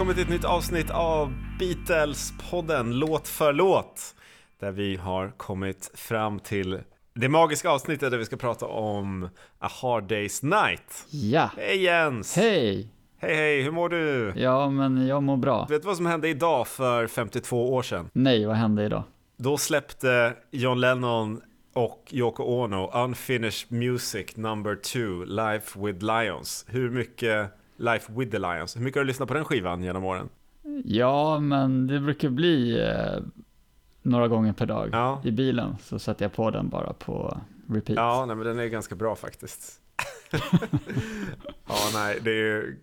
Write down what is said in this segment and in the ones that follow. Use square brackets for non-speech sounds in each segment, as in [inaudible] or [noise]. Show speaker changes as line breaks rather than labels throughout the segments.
Välkommen till ett nytt avsnitt av Beatles-podden Låt för låt. Där vi har kommit fram till det magiska avsnittet där vi ska prata om A Hard Day's Night.
Ja,
Hej Jens!
hej!
Hej hej, hur mår du?
Ja, men jag mår bra.
Vet du vad som hände idag för 52 år sedan?
Nej, vad hände idag?
Då släppte John Lennon och Yoko Ono Unfinished Music Number 2 Life with Lions. Hur mycket Life with the Lions, hur mycket har du lyssnat på den skivan genom åren?
Ja, men det brukar bli eh, några gånger per dag
Ja.
i bilen, så sätter jag på den bara på repeat.
Ja, nej, men den är ganska bra faktiskt. [laughs] ja, nej, det är,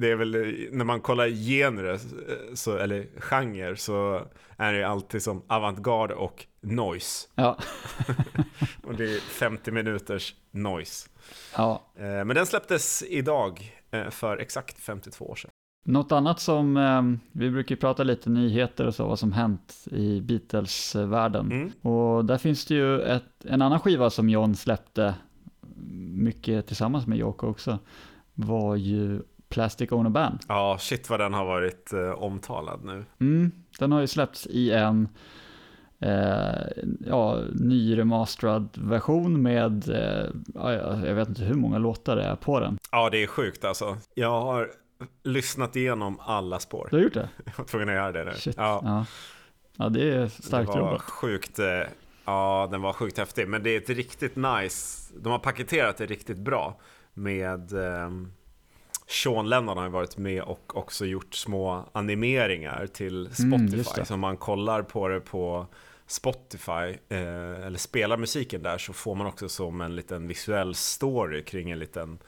det är väl när man kollar genre, så, eller genre, så är det alltid som avantgarde och noise.
Ja, [laughs]
Och det är 50 minuters noise.
ja.
Eh, Men den släpptes idag eh, för exakt 52 år sedan.
Något annat som, eh, vi brukar ju prata lite nyheter och så, vad som hänt i Beatles-världen.
Mm.
Och där finns det ju ett, en annan skiva som John släppte, mycket tillsammans med Yoko också, var ju Plastic Ono Band.
Ja, shit vad den har varit eh, omtalad nu.
Mm, den har ju släppts i en eh, ja, ny remasterad version med, eh, ja, jag vet inte hur många låtar det är på den.
Ja, det är sjukt alltså. Jag har lyssnat igenom alla spår.
Du har gjort det? [laughs]
Jag var tvungen att göra det nu.
Shit.
Ja.
Ja. ja, det är starkt
det var
jobbat.
sjukt, eh, ja den var sjukt häftig. Men det är ett riktigt nice, de har paketerat det riktigt bra. Med eh, Sean Lennon har ju varit med och också gjort små animeringar till
Mm,
Spotify.
det.
så man kollar på det på Spotify, eh, eller spelar musiken där så får man också som en liten visuell story kring en liten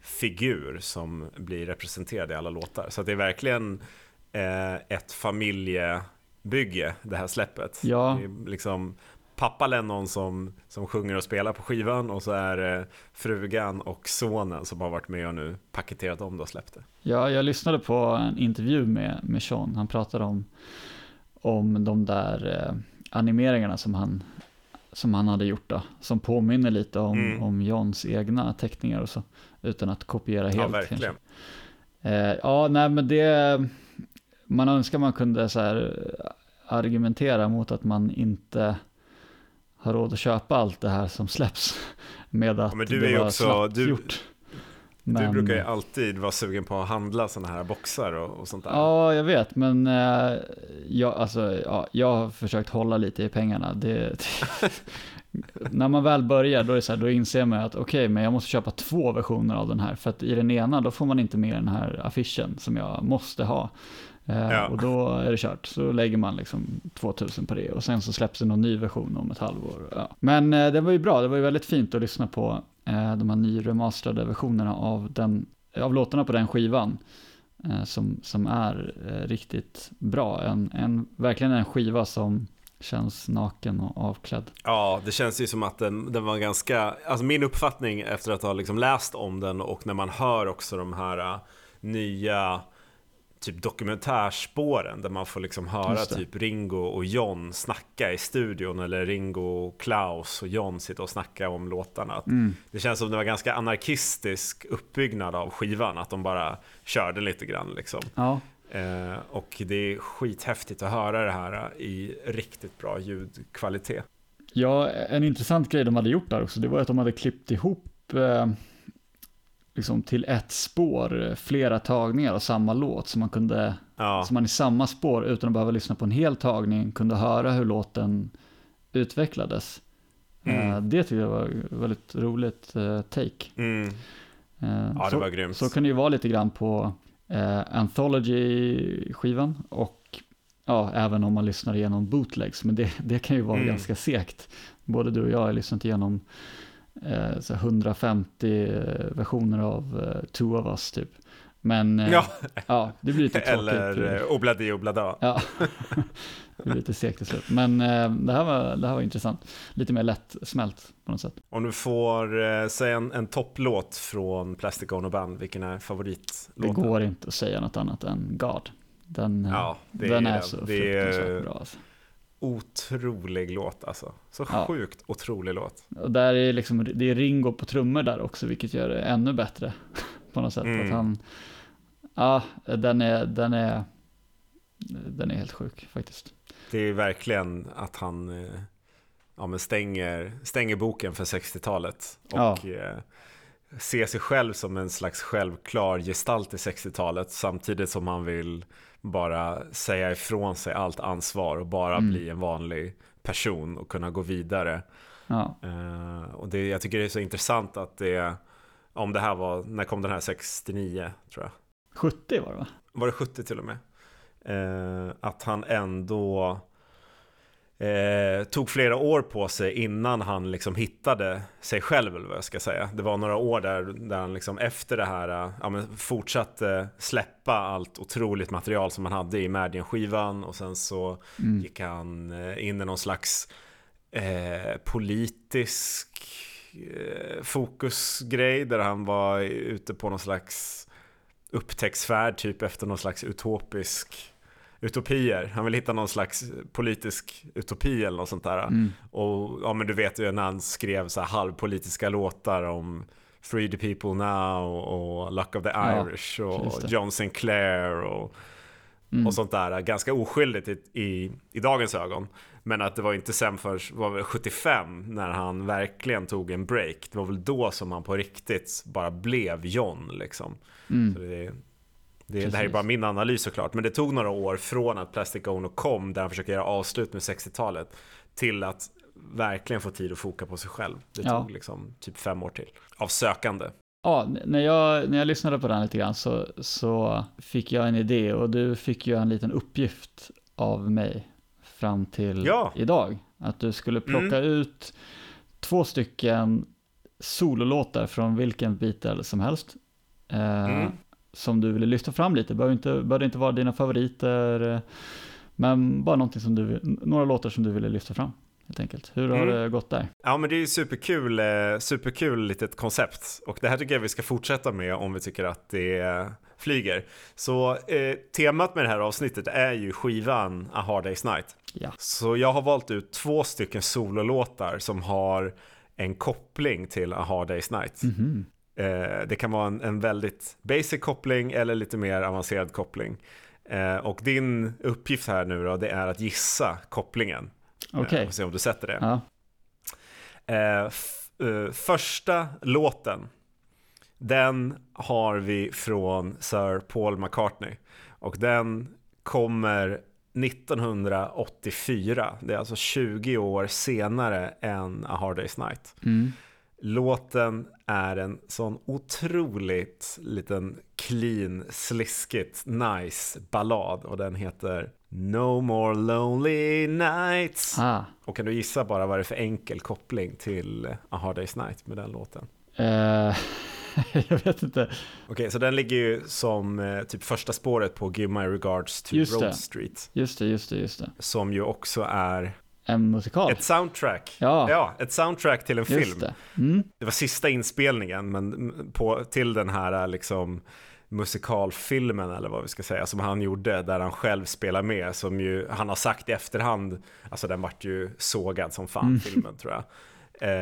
figur som blir representerad i alla låtar. Så det är verkligen eh, ett familjebygge det här släppet.
Ja.
Det är liksom pappa Lennon som, som sjunger och spelar på skivan och så är det frugan och sonen som har varit med och nu paketerat om det och släppt det.
Ja, jag lyssnade på en intervju med, med Sean. Han pratade om, om de där eh, animeringarna som han, som han hade gjort då, som påminner lite om,
Mm.
om Johns egna teckningar och så, utan att kopiera helt.
Ja, verkligen.
Eh, ja, nej men det, man önskar man kunde så här argumentera mot att man inte har råd att köpa allt det här som släpps [laughs] med att
Ja, men du
det
är
var
också- du-
gjort.
Du
Men-
brukar ju alltid vara sugen på att handla sådana här boxar och, och sånt där.
Ja, jag vet, men eh, jag, alltså, ja, jag har försökt hålla lite i pengarna. Det, [laughs] när man väl börjar, då, är så här, då inser man att okej, men jag måste köpa två versioner av den här. För att i den ena, då får man inte med den här affischen som jag måste ha. Eh,
Ja.
Och då är det kört. Så lägger man liksom 2000 på det och sen så släpps det någon ny version om ett halvår. Ja. Men eh, det var ju bra, det var ju väldigt fint att lyssna på eh, de här nyremasterade versionerna av, den, av låtarna på den skivan som, som är riktigt bra. En, en, verkligen en skiva som känns naken och avklädd.
Ja, det känns ju som att den, den var ganska, alltså min uppfattning efter att ha liksom läst om den och när man hör också de här nya typ dokumentärspåren där man får liksom höra typ Ringo och John snacka i studion eller Ringo och Klaus och John sitta och snacka om låtarna.
Mm.
Det känns som det var ganska anarkistisk uppbyggnad av skivan, att de bara körde lite grann liksom.
Ja,
Eh, och det är skithäftigt att höra det här i riktigt bra ljudkvalitet.
Ja, en intressant grej de hade gjort där också, det var att de hade klippt ihop eh, liksom till ett spår flera tagningar av samma låt, så man kunde,
Ja.
så man i samma spår utan att behöva lyssna på en hel tagning kunde höra hur låten utvecklades.
Mm.
Eh, det tyckte jag var väldigt roligt eh, take.
Mm.
Eh,
Ja, det
så,
var grymt.
så kan det ju vara lite grann på eh, Anthology-skivan och ja, även om man lyssnar igenom bootlegs, men det, det kan ju vara
Mm.
ganska segt. Både du och jag har lyssnat igenom så 150 versioner av eh, Two of Us typ. Men eh,
Ja,
ja, det blir lite [laughs] tråkigt.
eller eh, Obladi Oblada.
Ja, [laughs] det blir lite segt till slut. Men eh, det, här var, det här var intressant. Lite mer lättsmält på något sätt.
Om du får eh, säga en, en topplåt från Plastic Ono Band, vilken är
Det
favoritlåten?
går inte att säga något annat än God. Den, eh,
Ja, det
den
är
är så
Det är-
fruktansvärt bra. Alltså.
Otrolig låt alltså. Så
Ja.
sjukt otrolig låt.
Och där är liksom, det är Ringo på trummor där också, vilket gör det ännu bättre. [laughs] På något sätt.
Mm.
Att han, Ja, den är, den är, den är helt sjuk faktiskt.
Det är verkligen att han eh, ja, men stänger, stänger boken för 60-talet och
Ja.
eh, ser sig själv som en slags självklar gestalt i 60-talet samtidigt som han vill bara säga ifrån sig allt ansvar och bara
Mm.
bli en vanlig person och kunna gå vidare.
Ja,
Eh, och det, jag tycker det är så intressant att det, om det här var, när kom den här 69 tror jag?
70 var det va?
var det 70 till och med? Eh, att han ändå eh, tog flera år på sig innan han liksom hittade sig själv, eller vad jag ska säga. Det var några år där, där han liksom efter det här eh, ja, fortsatte släppa allt otroligt material som han hade i Madden-skivan och sen så
Mm.
gick han eh, in i någon slags eh, politisk eh, fokusgrej där han var ute på någon slags upptäcktsfärd typ efter någon slags utopisk utopier. Han vill hitta någon slags politisk utopi eller något sånt där.
Mm.
Och ja men du vet ju när han skrev så här halvpolitiska låtar om Free the people now och Luck of the
Ja,
Irish
just
och. John Sinclair och
Mm.
och sånt där. Ganska oskyldigt i, i, i dagens ögon. Men att det var inte sen för var väl 75 när han verkligen tog en break. Det var väl då som han på riktigt bara blev John liksom.
Mm.
Så det, det, det här är bara min analys såklart. Men det tog några år från att Plastic Ono kom, där han försöker göra avslut med 60-talet, till att verkligen få tid att foka på sig själv. Det
Ja.
tog liksom typ fem år till. Av sökande.
Ja, när jag, när jag lyssnade på den lite grann så, så fick jag en idé och du fick ju en liten uppgift av mig fram till
Ja.
idag. Att du skulle plocka
Mm.
ut två stycken sololåtar från vilken Beatle som helst. Eh,
Mm.
Som du ville lyfta fram lite, behöver inte, behöver inte vara dina favoriter. eh, Men bara någonting som du, några låtar som du ville lyfta fram. Helt enkelt. Hur har
Mm.
det gått där?
Ja men det är ju superkul, eh, superkul litet koncept och det här tycker jag vi ska fortsätta med om vi tycker att det eh, flyger. Så eh, temat med det här avsnittet är ju skivan A Hard Day's Night.
Ja.
Så jag har valt ut två stycken sololåtar som har en koppling till A Hard Day's Night.
Mhm.
Eh, det kan vara en, en väldigt basic koppling eller lite mer avancerad koppling. Eh, och din uppgift här nu då, det är att gissa kopplingen.
Okej.
Eh, får se om du sätter det.
Ja.
Eh, f- eh, första låten, den har vi från Sir Paul McCartney. Och den kommer 1984. Det är alltså 20 år senare än A Hard Day's Night.
Mm.
Låten är en sån otroligt liten clean, sliskigt, nice ballad och den heter No More Lonely Nights.
Ah.
Och kan du gissa bara vad det är för enkel koppling till A Hard Day's Night med den låten?
Eh, [laughs] jag vet inte.
Okej, så den ligger ju som eh, typ första spåret på Give My Regards to
Just
Road
det.
Street.
Just det, just det, just det.
Som ju också är
En musikal.
ett soundtrack.
Ja,
Ja, ett soundtrack till en
just
film.
det. Mm.
Det var sista inspelningen men på, till den här liksom musikalfilmen eller vad vi ska säga som han gjorde där han själv spelar med som ju han har sagt i efterhand alltså den vart ju sågad som fan
Mm.
filmen tror jag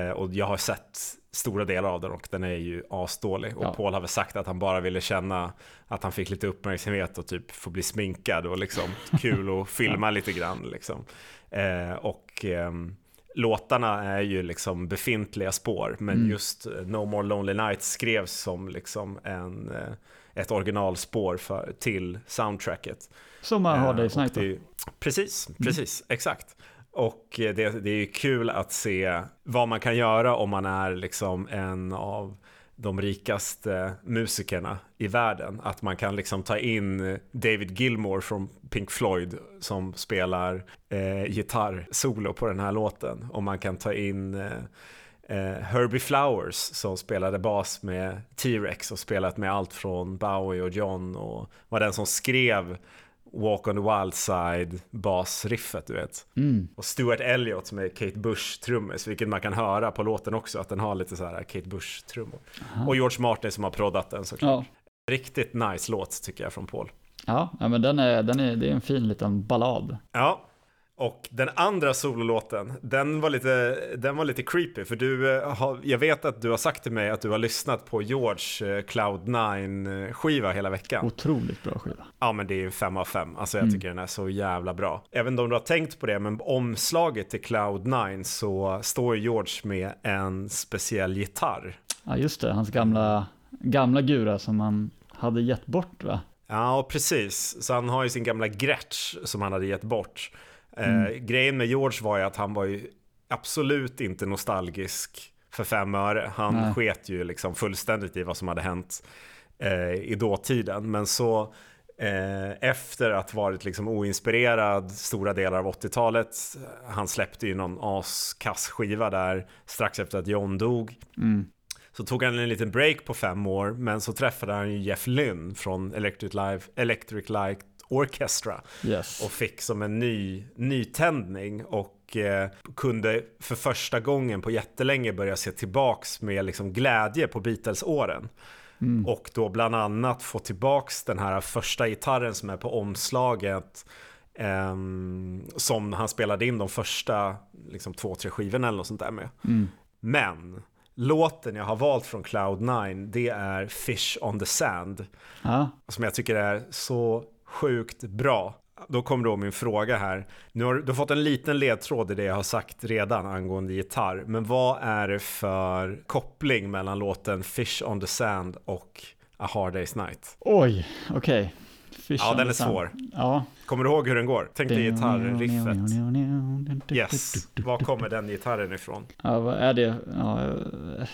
eh, och jag har sett stora delar av den och den är ju asdålig och
Ja.
Paul har väl sagt att han bara ville känna att han fick lite uppmärksamhet och typ få bli sminkad och liksom kul att [laughs] filma lite grann liksom eh, och ehm, låtarna är ju liksom befintliga spår, men
Mm.
just eh, No More Lonely Nights skrevs som liksom en, eh, ett originalspår för, till soundtracket.
Som man har
Eh,
det i
det är- Precis,
Mm.
precis, exakt. Och eh, det, det är ju kul att se vad man kan göra om man är liksom en av de rikaste musikerna i världen. Att man kan liksom ta in David Gilmore från Pink Floyd som spelar eh, gitarrsolo på den här låten. Och man kan ta in eh, eh, Herbie Flowers som spelade bas med T-Rex och spelat med allt från Bowie och John och var den som skrev Walk on the Wild Side basriffet du vet.
Mm.
Och Stuart Elliott som är Kate Bush trummis, vilket man kan höra på låten också, att den har lite så här Kate Bush trummor.
Aha.
Och George Martin som har proddat den såklart.
Ja,
Riktigt nice låt tycker jag från Paul.
ja men den är, den är, det är en fin liten ballad.
Ja, Och den andra sololåten, den var lite, den var lite creepy för du, eh, har, jag vet att du har sagt till mig att du har lyssnat på George eh, Cloud9 skiva hela veckan.
Otroligt bra skiva.
Ja men det är ju fem av fem, alltså jag
Mm.
tycker den är så jävla bra. Även om du har tänkt på det, men omslaget till Cloud9 så står George med en speciell gitarr.
Ja, just det. Hans gamla, gamla gura som han hade gett bort va?
Ja, precis. Så han har ju sin gamla Gretsch som han hade gett bort. Eh,
Mm.
grejen med George var ju att han var ju absolut inte nostalgisk för fem öre. Han
Nej.
sket ju liksom fullständigt i vad som hade hänt eh, i dåtiden. Men så eh, efter att varit liksom oinspirerad stora delar av 80-talet, han släppte ju någon askass skiva där strax efter att John dog.
Mm.
Så tog han en liten break på fem år, men så träffade han ju Jeff Lynne från Electric, Live, Electric Light Orchestra
Yes.
och fick som en ny nytändning och eh, kunde för första gången på jättelänge börja se tillbaks med liksom glädje på Beatles-åren.
Mm.
Och då bland annat få tillbaks den här första gitarren som är på omslaget ehm, som han spelade in de första liksom, två, tre skivorna eller något sånt där med.
Mm.
Men låten jag har valt från Cloud9 det är Fish on the Sand
Ja,
som jag tycker är så sjukt bra. Då kommer då min fråga här. Nu har du har fått en liten ledtråd i det jag har sagt redan angående gitarr. Men vad är det för koppling mellan låten Fish on the Sand och A Hard Day's Night?
oj, okej. Fish
Ja, den är svår.
Ja.
Kommer du ihåg hur den går? Tänk dig gitarrriffet. Yes, var kommer den gitarren ifrån?
Ja, vad är det? Ja, eh,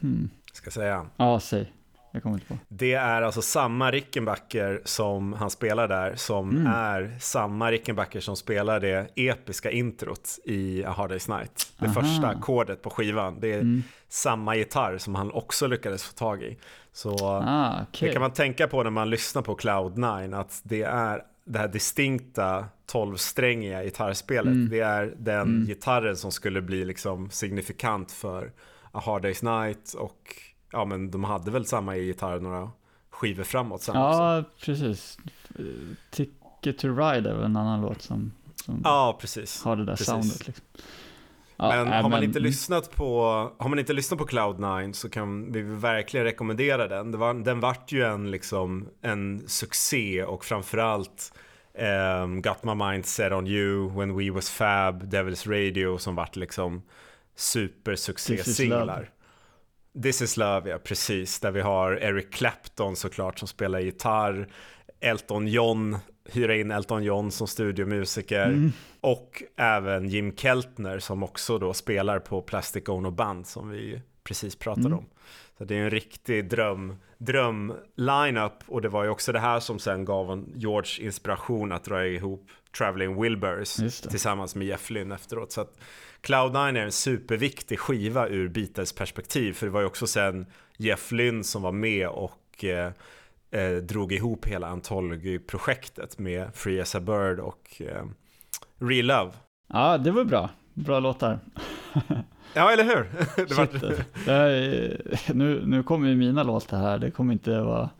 hmm.
Ska säga.
ja säg. Jag kommer inte på.
Det är alltså samma Rickenbacker som han spelar där som
Mm.
är samma Rickenbacker som spelar det episka introt i A Hard Day's Night. Det
Aha.
första ackordet på skivan. Det är
Mm.
samma gitarr som han också lyckades få tag i. Så
Ah, okej.
det kan man tänka på när man lyssnar på Cloud9 att det är det här distinkta 12-strängiga gitarrspelet.
Mm.
Det är den
Mm.
gitarren som skulle bli liksom signifikant för A Hard Day's Night och ja men de hade väl samma gitarr några skivor framåt sen också.
Ja, precis. Eh, Ticket to Ride är väl en annan låt som, som
Ja, precis.
har det där
precis.
soundet. Liksom. Ja,
men har man
men-
inte lyssnat på Har man inte lyssnat på Cloud9 så kan vi verkligen rekommendera den. Var, den vart ju en, liksom, en succé och framförallt um, Got My Mind Set On You, When We Was Fab, Devil's Radio som vart liksom supersuccé-singlar. This is Love, ja precis. Där vi har Eric Clapton såklart som spelar gitarr. Elton John, hyra in Elton John som studiomusiker.
Mm.
Och även Jim Keltner som också då spelar på Plastic Ono Band som vi precis pratade
Mm.
om. Så det är en riktig dröm, dröm line-up och det var ju också det här som sen gav en George inspiration att dra ihop Traveling Wilburys tillsammans med Jeff Lynne efteråt. Så att Cloud9 är en superviktig skiva ur Beatles perspektiv för det var ju också sen Jeff Lynne som var med och eh, eh, drog ihop hela Anthology-projektet med Free As A Bird och eh, Real Love.
Ja, det var bra. Bra låtar.
Ja, eller hur? [laughs] det var...
Shit, det är, nu, nu kommer ju mina låtar här, det kommer inte vara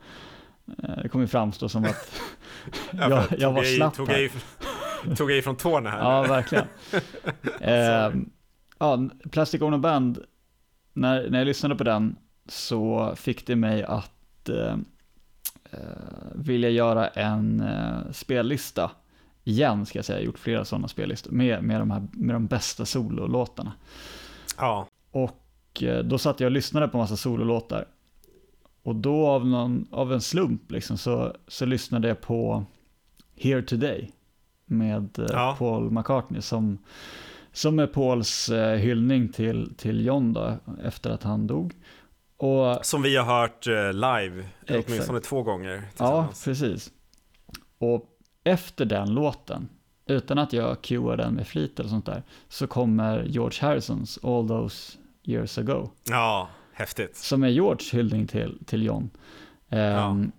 eh, det kommer framstå som att [laughs]
Ja,
jag, jag var slapp här.
Tog i från tårna här.
Ja, verkligen. eh, ja, Plastic Ono Band, när, när jag lyssnade på den så fick det mig att eh, eh, vilja göra en eh, spellista igen, ska jag säga. Jag har gjort flera sådana spellistor med, med, de här, med de bästa sololåtarna.
ja.
Och eh, då satt jag och lyssnade på massa sololåtar. Och då av, någon, av en slump liksom, så, så lyssnade jag på Here Today med eh,
Ja.
Paul McCartney som, som är Pauls eh, hyllning till, till John då, efter att han dog. Och
Som vi har hört eh, live,
Exakt.
åtminstone två gånger
ja, precis. Och efter den låten, utan att jag cuear den med flit eller sånt där, så kommer George Harrisons All Those Years Ago.
Ja, häftigt.
Som är George hyllning till, till John. Ehm,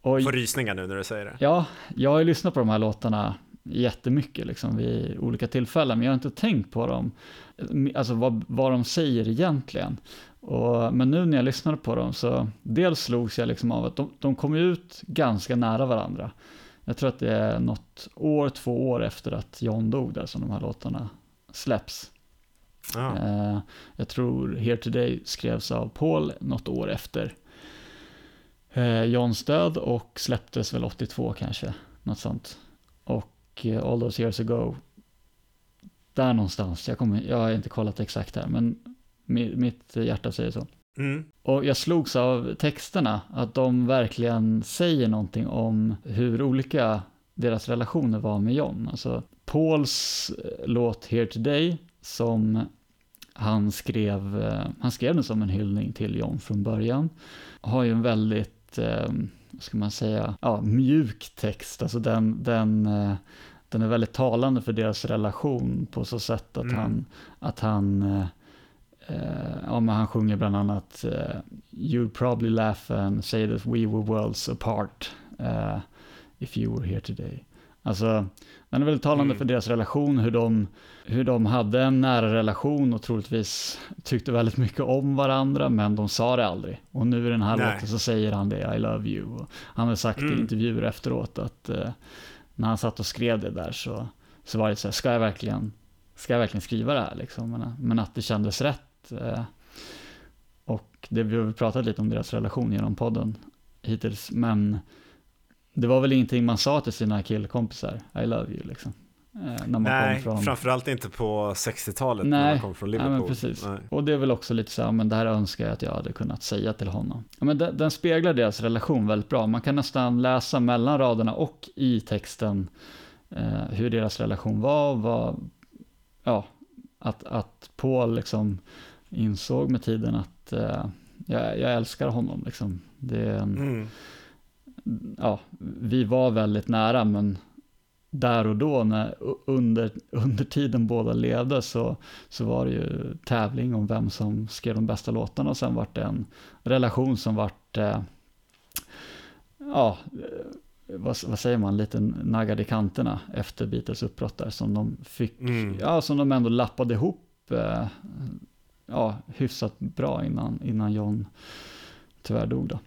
och,
Får rysningar nu när du säger det.
ja, jag har ju lyssnat på de här låtarna jättemycket liksom vid olika tillfällen, men jag har inte tänkt på dem, alltså vad, vad de säger egentligen. Och, men nu när jag lyssnade på dem så dels slogs jag liksom av att de, de kom ut ganska nära varandra Jag tror att det är något år, två år efter att John dog där som de här låtarna släpps.
Ja.
Eh, jag tror Here Today skrevs av Paul något år efter eh, Johns död och släpptes väl 82 kanske, något sånt. Och All Those Years Ago, där någonstans, jag, kommer, jag har inte kollat exakt här, men mi- mitt hjärta säger så.
Mm.
Och jag slogs av texterna, att de verkligen säger någonting om hur olika deras relationer var med John. Alltså Pauls eh, låt Here Today, som han skrev, eh, han skrev den som en hyllning till John från början, har ju en väldigt, eh, ska man säga, ja, mjuk text. Alltså den, den, eh, den är väldigt talande för deras relation på så sätt att
Mm.
han, att han Eh, ja, men han sjunger bland annat eh, You'd probably laugh and say that we were worlds apart eh, if you were here today. Alltså, den är väldigt talande
Mm.
för deras relation, hur de, hur de hade en nära relation och troligtvis tyckte väldigt mycket om varandra, men de sa det aldrig. Och nu i den här
Nej.
låten så säger han det, I love you. Och han har sagt i
Mm.
intervjuer efteråt att eh, när han satt och skrev det där så, så var det så här, ska jag verkligen, ska jag verkligen skriva det här liksom? Men, men att det kändes rätt. Eh, och det, vi har pratat lite om deras relation genom podden hittills, men det var väl ingenting man sa till sina killkompisar, I love you liksom. Eh, när man
Nej,
kom från...
framförallt inte på 60-talet när
Nej,
man kom från Liverpool.
precis.
Nej.
Och det är väl också lite så här, men det här önskar jag att jag hade kunnat säga till honom. Men den, den speglar deras relation väldigt bra. Man kan nästan läsa mellan raderna och i texten eh, hur deras relation var, vad, ja, att, att Paul liksom insåg med tiden att eh, jag, jag älskar honom liksom. Det är en,
Mm.
Ja, vi var väldigt nära, men där och då, när, under, under tiden båda levde, så, så var det ju tävling om vem som skrev de bästa låtarna och sen vart det en relation som vart, eh, ja, eh, vad, vad säger man, lite naggad i kanterna efter Beatles uppbrott där, som de fick,
Mm.
ja, som de ändå lappade ihop, eh, ja, hyfsat bra innan, innan John tyvärr dog då.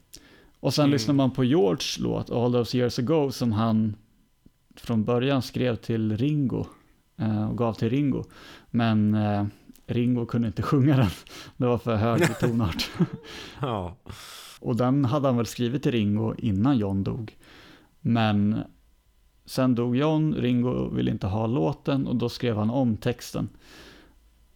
Och sen
Mm.
lyssnar man på George låt, All Those Years Ago, som han från början skrev till Ringo eh, och gav till Ringo. Men eh, Ringo kunde inte [laughs] sjunga den, det var för hög [laughs] tonart. [laughs]
Ja.
och den hade han väl skrivit till Ringo innan John dog. Men sen dog John, Ringo ville inte ha låten och då skrev han om texten.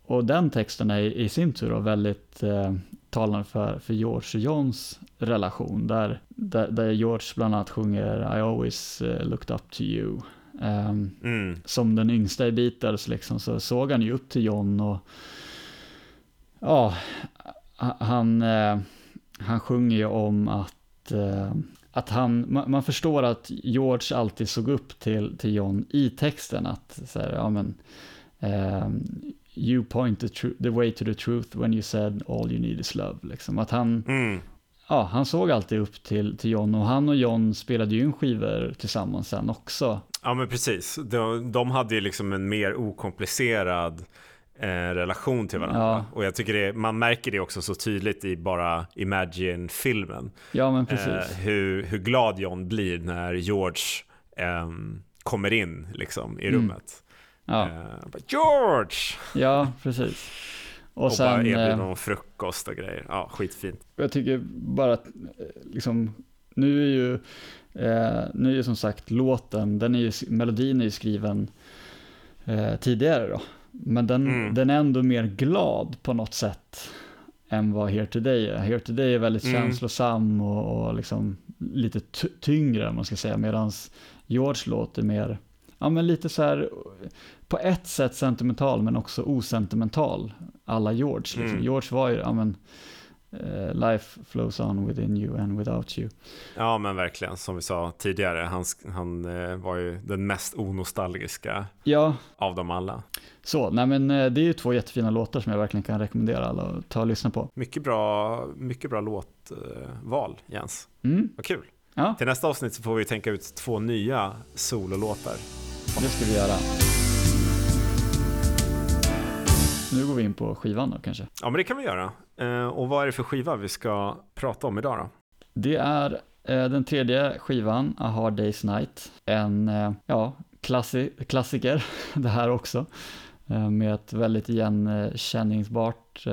Och den texten är i sin tur väldigt eh, talande för, för George och Johns relation. Där, där, där George bland annat sjunger I always eh, looked up to you. Ehm,
Mm.
som den yngsta i Beatles liksom, så såg han ju upp till John och ja, ha- han, eh, han sjunger ju om att, eh, att han, man, man förstår att George alltid såg upp till, till John i texten, att så här, ja men, ehm, you point the, tru- the way to the truth when you said all you need is love, liksom. Att han,
Mm.
ja, han såg alltid upp till, till John och han och John spelade ju in skivor tillsammans sen också.
Ja men precis, de, de hade ju liksom en mer okomplicerad eh, relation till varandra.
Ja.
Och jag tycker det, man märker det också så tydligt i bara Imagine-filmen.
Ja, men precis.
Eh, hur, hur glad John blir när George ehm, kommer in liksom i
Mm. Ja.
Eh, bara, George!
Ja, precis. Och,
Och, bara
sen,
erbjuder
eh,
någon frukost och grejer. Ja, skitfint.
jag tycker bara att, eh, liksom, nu är ju, eh, nu är ju som sagt låten, den är ju, melodin är ju skriven eh, tidigare då. Men den,
Mm.
den är ändå mer glad på något sätt än vad Here Today är. Here Today är väldigt
Mm.
känslosam och, och liksom lite ty- tyngre, om man ska säga, medan George låter mer, ja men lite så här, på ett sätt sentimental men också osentimental, alla George. Liksom.
Mm.
George var ju, ja men, eh, life flows on within you and without you.
Ja men verkligen, som vi sa tidigare, han, han eh, var ju den mest onostalgiska
Ja,
av dem alla.
så, nej men eh, det är ju två jättefina låtar som jag verkligen kan rekommendera alla att ta och lyssna på.
Mycket bra, mycket bra låtval, Jens.
Mm,
Vad kul.
Ja,
Till nästa avsnitt så får vi tänka ut två nya sololåtar.
det ska vi göra. Nu går vi in på skivan då kanske.
Ja men det kan vi göra. Eh, och vad är det för skiva vi ska prata om idag då?
Det är Eh, den tredje skivan, A Hard Day's Night, en eh, ja, klassi klassiker [laughs] det här också. Med ett väldigt igenkänningsbart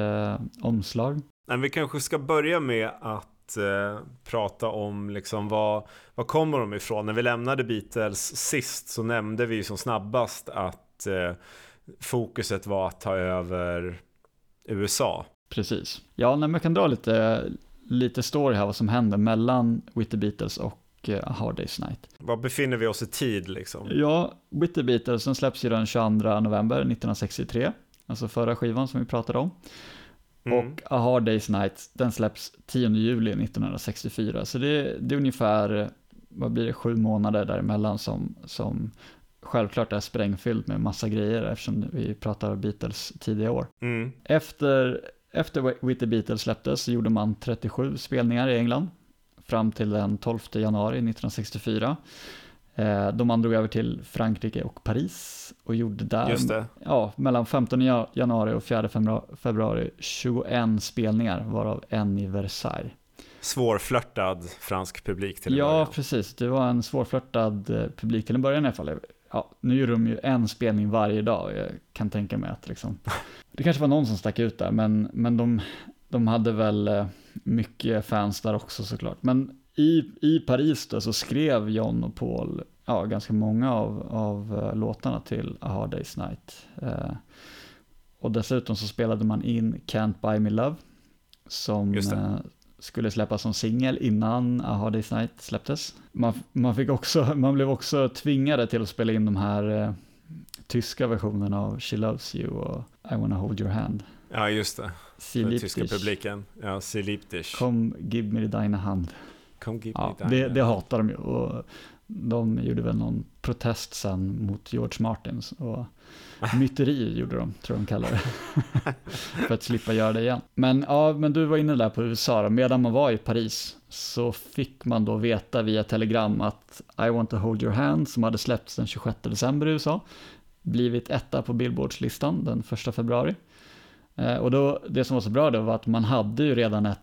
omslag.
Men vi kanske ska börja med att eh, prata om liksom vad, vad kommer de ifrån? När vi lämnade Beatles sist så nämnde vi som snabbast att eh, fokuset var att ta över USA.
Precis. Ja, men jag kan dra lite, lite story här vad som händer mellan With the Beatles och uh, A Hard Day's Night.
Var befinner vi oss i tid liksom?
Ja, With the Beatles den släpps ju den 22 november 1963, alltså förra skivan som vi pratade om. Mm. Och A Hard Day's Night, den släpps 10 juli 1964, så det, det är ungefär, vad blir det, sju månader däremellan som, som självklart är sprängfyllt med massa grejer eftersom vi pratar Beatles tidiga år. Mm. Efter, efter With the Beatles släpptes så gjorde man 37 spelningar i England fram till den 12 januari 1964. Eh, då man drog över till Frankrike och Paris och gjorde där, ja, mellan 15 januari och 4 februari 21 spelningar, varav en i Versailles.
Svårflörtad fransk publik till en
Ja,
början.
precis. Det var en svårflörtad eh, publik till en början i alla fall. Ja, nu gör de ju en spelning varje dag. Jag kan tänka mig att liksom, [laughs] det kanske var någon som stack ut där, men, men de, de hade väl eh, mycket fans där också såklart. Men i, i Paris då så skrev John och Paul ja, ganska många av, av uh, låtarna till A Hard Day's Night. Uh, och dessutom så spelade man in Can't Buy Me Love som uh, skulle släppas som singel innan A Hard Day's Night släpptes. Man, man, fick också, [laughs] man blev också tvingade till att spela in de här tyska versionerna av She Loves You och I Wanna Hold Your Hand.
Ja, just det. För tyska publiken. Ja, dich.
Kom, give me dina hand. Ja. Det, det hatar de ju. Och de gjorde väl någon protest sen mot George Martins. Och myteri gjorde de, tror de kallar det. [laughs] För att slippa göra det igen. Men ja, men du var inne där på USA då. Medan man var i Paris så fick man då veta via telegram att I want to hold your hand som hade släppts den 26 december i USA blivit etta på Billboardslistan den 1 februari. Eh, och då, det som var så bra då var att man hade ju redan ett,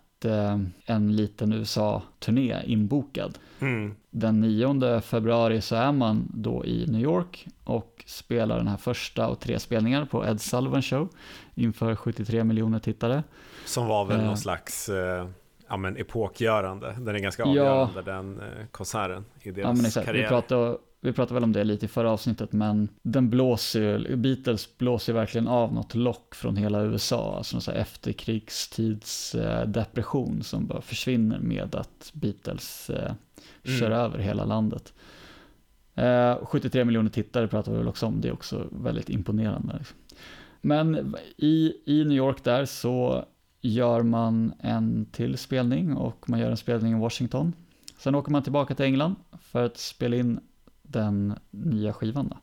en liten USA-turné inbokad. Mm. Den 9 februari så är man då i New York och spelar den här första och tre spelningar på Ed Sullivan Show inför 73 miljoner tittare.
Som var väl eh. någon slags ja, men epokgörande. Den är ganska avgörande ja. den konserten i deras ja, men exakt. karriär.
Vi pratade, vi pratade väl om det lite i förra avsnittet, men den blåser Beatles blåser verkligen av något lock från hela USA, alltså någon här efterkrigstidsdepression som bara försvinner med att Beatles eh, mm. kör över hela landet. Eh, 73 miljoner tittare pratar vi väl också om, det är också väldigt imponerande. Liksom. Men i, i New York där så gör man en till spelning och man gör en spelning i Washington. Sen åker man tillbaka till England för att spela in den nya skivan. Då,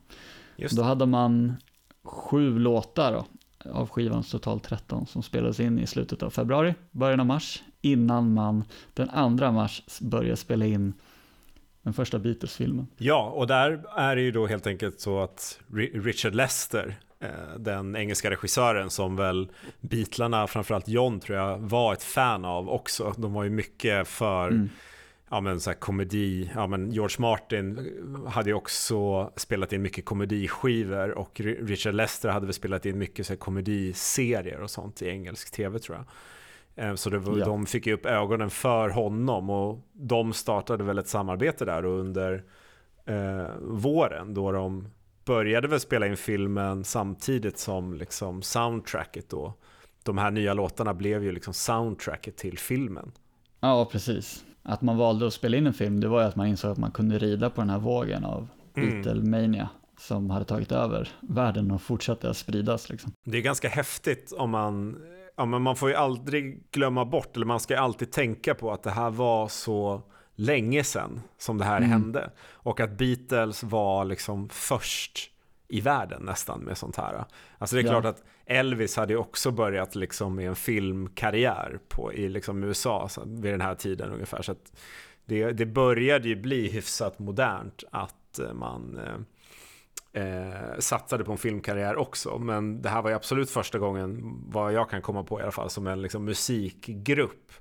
Just. då hade man sju låtar då, av skivans totalt 13 som spelades in i slutet av februari, början av mars, innan man den 2 mars började spela in den första Beatles-filmen.
Ja, och där är det ju då helt enkelt så att Richard Lester, eh, den engelska regissören som väl Beatlarna, framförallt John tror jag, var ett fan av också. De var ju mycket för mm ja men så här komedi, ja men George Martin hade ju också spelat in mycket komediskivor och Richard Lester hade väl spelat in mycket så här komediserier och sånt i engelsk tv tror jag. Eh, så det var, ja. de fick ju upp ögonen för honom och de startade väl ett samarbete där under eh, våren då de började väl spela in filmen samtidigt som liksom soundtracket då. De här nya låtarna blev ju liksom soundtracket till filmen.
Ja, precis att man valde att spela in en film, det var ju att man insåg att man kunde rida på den här vågen av mm. Beatlemania som hade tagit över världen och fortsatte att spridas. Liksom.
Det är ganska häftigt om man, ja, men man får ju aldrig glömma bort, eller man ska alltid tänka på att det här var så länge sedan som det här mm. hände. Och att Beatles var liksom först i världen nästan med sånt här. Alltså det är ja. klart att Elvis hade ju också börjat liksom med en filmkarriär på, i liksom USA så, vid den här tiden ungefär. Så att det, det började ju bli hyfsat modernt att eh, man eh, eh, satsade på en filmkarriär också. Men det här var ju absolut första gången, vad jag kan komma på i alla fall, som en liksom musikgrupp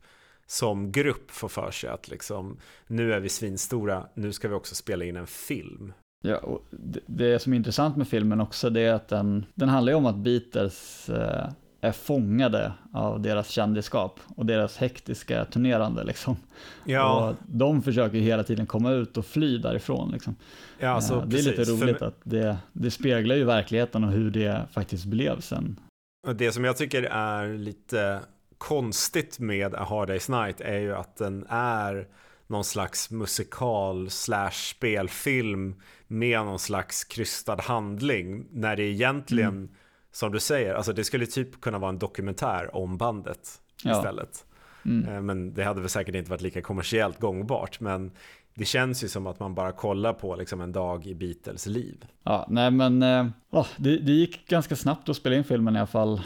som grupp får för sig att liksom, nu är vi svinstora, nu ska vi också spela in en film.
Ja, och det, det som är intressant med filmen också det är att den, den handlar ju om att Beatles eh, är fångade av deras kändisskap och deras hektiska turnerande liksom.
Ja.
Och de försöker hela tiden komma ut och fly därifrån liksom.
Ja, alltså,
det är lite
precis. För-
roligt att det, det speglar ju verkligheten och hur det faktiskt blev sen.
Och Det som jag tycker är lite konstigt med A Hard Day's Night är ju att den är någon slags musikal slash spelfilm med någon slags krystad handling när det egentligen,
Mm.
som du säger, alltså det skulle typ kunna vara en dokumentär om bandet
Ja.
istället.
Mm.
Eh, Men det hade väl säkert inte varit lika kommersiellt gångbart, men det känns ju som att man bara kollar på liksom en dag i Beatles liv.
Ja, nej men ja, det, det gick ganska snabbt att spela in filmen i alla fall.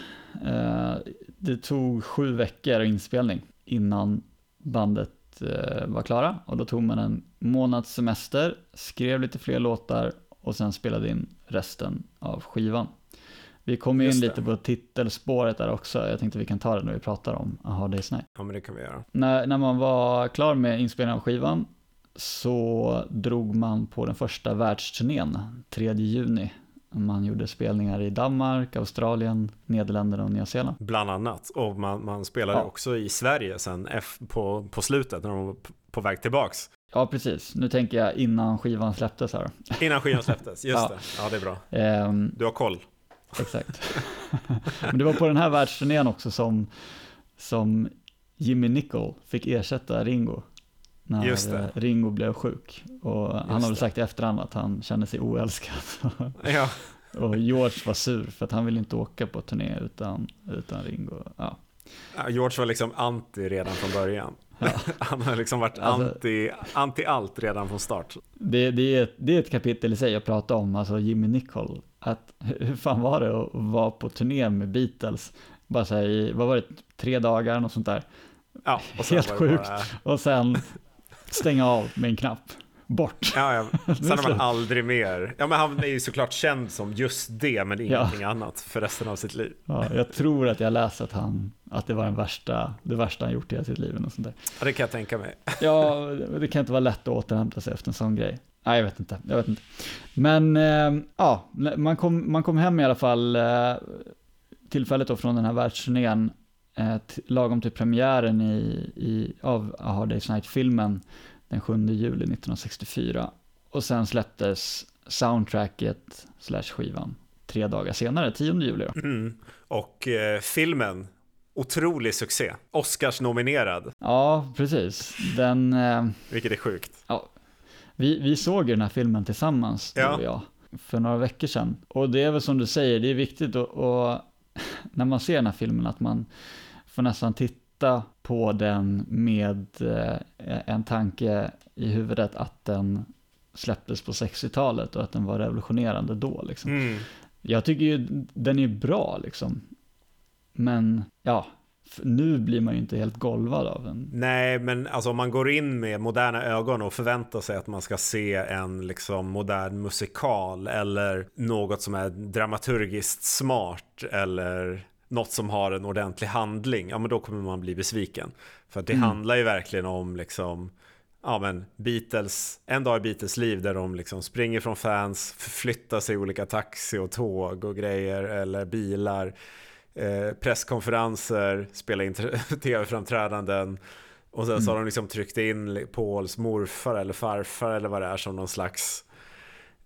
Eh, det tog sju veckor inspelning innan bandet eh, var klara och då tog man en månads semester, skrev lite fler låtar och sen spelade in resten av skivan. Vi kom in lite på titelspåret där också, jag tänkte vi kan ta det när vi pratar om A Hard Day's Night.
Ja, men det kan vi göra.
När, när man var klar med inspelningen av skivan så drog man på den första världsturnén 3 juni. Man gjorde spelningar i Danmark, Australien, Nederländerna och Nya Zeeland.
Bland annat. Och man, man spelade
Ja.
också i Sverige sen F- på, på slutet när de var på väg tillbaks.
Ja, precis. Nu tänker jag innan skivan släpptes här.
Innan skivan [laughs] släpptes, just
Ja.
det. Ja, det är bra.
Ehm,
Du har koll.
exakt. [laughs] Men det var på den här världsturnén också som, som Jimmy Nicol fick ersätta Ringo. När eh, Ringo blev sjuk. Och han har väl sagt i efterhand att han kände sig oälskad. [laughs]
Ja, [laughs]
Och George var sur för att han ville inte åka på turné utan, utan Ringo. Ja.
George var liksom anti redan från början.
Ja. [laughs]
Han har liksom varit
Alltså-
anti, anti allt redan från start.
Det, det, är ett, det är ett kapitel i sig att prata om, alltså Jimmy Nicol. Att, hur fan var det att vara på turné med Beatles? Bara så här i, vad var det, tre dagar, något sånt där.
Ja,
Helt sjukt.
Bara,
Och sen stänga av med en knapp. Bort.
ja, ja. [laughs] Sen har man aldrig mer. Ja, men han är ju såklart känd som just det, men
Ja.
ingenting annat för resten av sitt liv.
Ja, jag tror att jag läste att, han, att det var den värsta, det värsta han gjort i hela sitt liv. Och sånt där.
Ja, det kan jag tänka mig. [laughs]
Ja, det kan inte vara lätt att återhämta sig efter en sån grej. Nej, jag vet inte. Jag vet inte. Men eh, ja, man kom, man kom hem i alla fall eh, tillfället då från den här världsturnén eh, lagom till premiären i, i, av A Hard Day's Night-filmen den 7 juli 1964. Och sen släpptes soundtracket slash skivan tre dagar senare, 10 juli.
Mm. Och eh, filmen, otrolig succé. Oscars nominerad,
Ja, precis. Den... Eh,
vilket är sjukt.
Vi, vi såg ju den här filmen tillsammans, du
Ja.
och jag, för några veckor sedan. Och det är väl som du säger, det är viktigt att, [laughs] när man ser den här filmen att man får nästan titta på den med eh, en tanke i huvudet att den släpptes på 60-talet och att den var revolutionerande då. Liksom.
Mm.
Jag tycker ju den är bra liksom. Men ja, nu blir man ju inte helt golvad av den.
Nej, men alltså om man går in med moderna ögon och förväntar sig att man ska se en liksom modern musikal eller något som är dramaturgiskt smart eller något som har en ordentlig handling, ja men då kommer man bli besviken. För det
Mm.
handlar ju verkligen om liksom Ja men Beatles, en dag i Beatles liv där de liksom springer från fans, förflyttar sig i olika taxi och tåg och grejer eller bilar eh, presskonferenser, spela in [laughs] tv-framträdanden och sen så har de liksom tryckt in Pauls morfar eller farfar eller vad det är som någon slags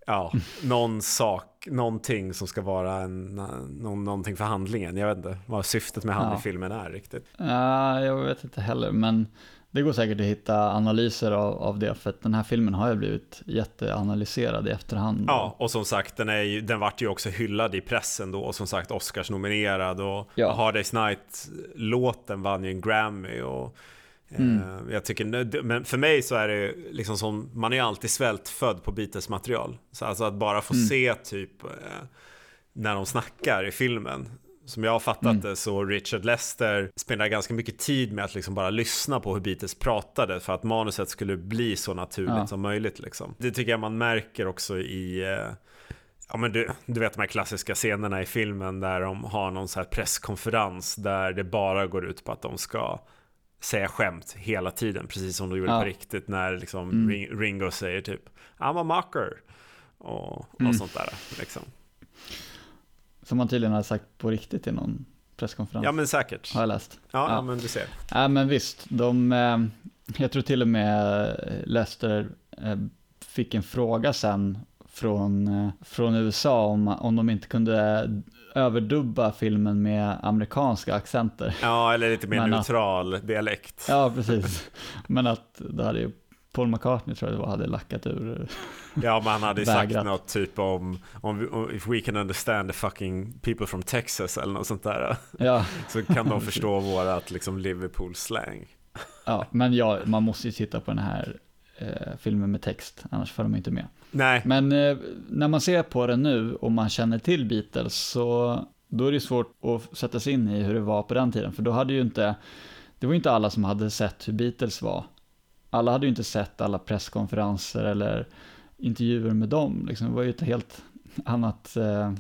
Ja, någon sak, någonting som ska vara en, någon, någonting för handlingen. Jag vet inte vad syftet med han
Ja.
i filmen är riktigt.
Ja, jag vet inte heller, men det går säkert att hitta analyser av, av det, för att den här filmen har ju blivit jätteanalyserad i efterhand.
Ja, och som sagt, den, är ju, den vart ju också hyllad i pressen då, och som sagt Oscars nominerad och
Ja.
Hard Day's Night-låten vann ju en Grammy och
Mm.
eh, jag tycker, men för mig så är det liksom som, man är alltid svältfödd på Beatles material. Så alltså att bara få
Mm.
se typ eh, när de snackar i filmen. Som jag har fattat
Mm.
det så Richard Lester spenderar ganska mycket tid med att liksom bara lyssna på hur Beatles pratade för att manuset skulle bli så naturligt
Ja.
som möjligt. Liksom. Det tycker jag man märker också i eh, Ja men du, du vet de här klassiska scenerna i filmen där de har någon så här presskonferens där det bara går ut på att de ska säga skämt hela tiden, precis som de gjorde
Ja.
på riktigt när liksom
Mm.
Ring- Ringo säger typ I'm a mocker och, och
Mm.
sånt där. Liksom.
Som han tydligen har sagt på riktigt i någon presskonferens.
Ja men säkert.
Har jag läst.
Ja,
Ja.
ja. men du ser.
Ja men visst, de, eh, jag tror till och med Lester eh, fick en fråga sen från, eh, från USA om, om de inte kunde överdubba filmen med amerikanska accenter.
Ja, eller lite mer
Men att-
neutral dialekt.
Ja, precis. Men att det hade ju Paul McCartney tror jag det var, hade lackat ur.
Ja, men han hade ju sagt något typ om, om om if we can understand the fucking people from Texas eller något sånt där.
Ja,
Så kan de förstå vårat liksom Liverpool-slang.
ja men ja, man måste ju titta på den här eh, filmen med text, annars får de inte med.
Nej,
Men eh, när man ser på den nu och man känner till Beatles så då är det svårt att sätta sig in i hur det var på den tiden. För då hade ju inte, det var ju inte alla som hade sett hur Beatles var. Alla hade ju inte sett alla presskonferenser eller intervjuer med dem. Liksom, det var ju ett helt annat eh,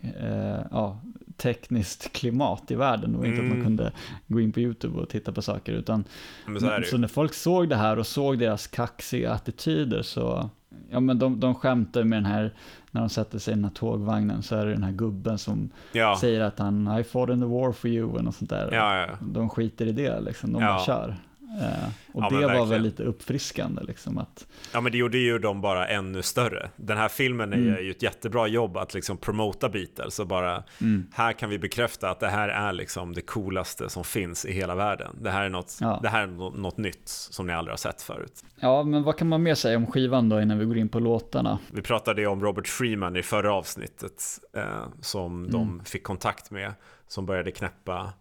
eh, ja, tekniskt klimat i världen. Var inte att man
Mm.
kunde gå in på YouTube och titta på saker. Utan
men så
så när folk såg det här och såg deras kaxiga attityder så, ja men de, de skämtar med den här, när de sätter sig i den här tågvagnen så är det den här gubben som
Ja,
säger att han, I fought in the war for you och något sånt där.
ja, ja.
De skiter i det liksom, de bara kör. Eh, och
Ja,
det var
verkligen.
väl lite uppfriskande liksom att,
Ja men det gjorde ju dem bara ännu större. Den här filmen är
Mm.
ju ett jättebra jobb att liksom promota Beatles och bara
mm,
här kan vi bekräfta att det här är liksom det coolaste som finns i hela världen. Det här är något,
Ja.
det här är nå- något nytt som ni aldrig har sett förut.
ja men vad kan man mer säga om skivan då innan vi går in på låtarna?
Vi pratade ju om Robert Freeman i förra avsnittet eh, som
Mm.
de fick kontakt med som började knäppa,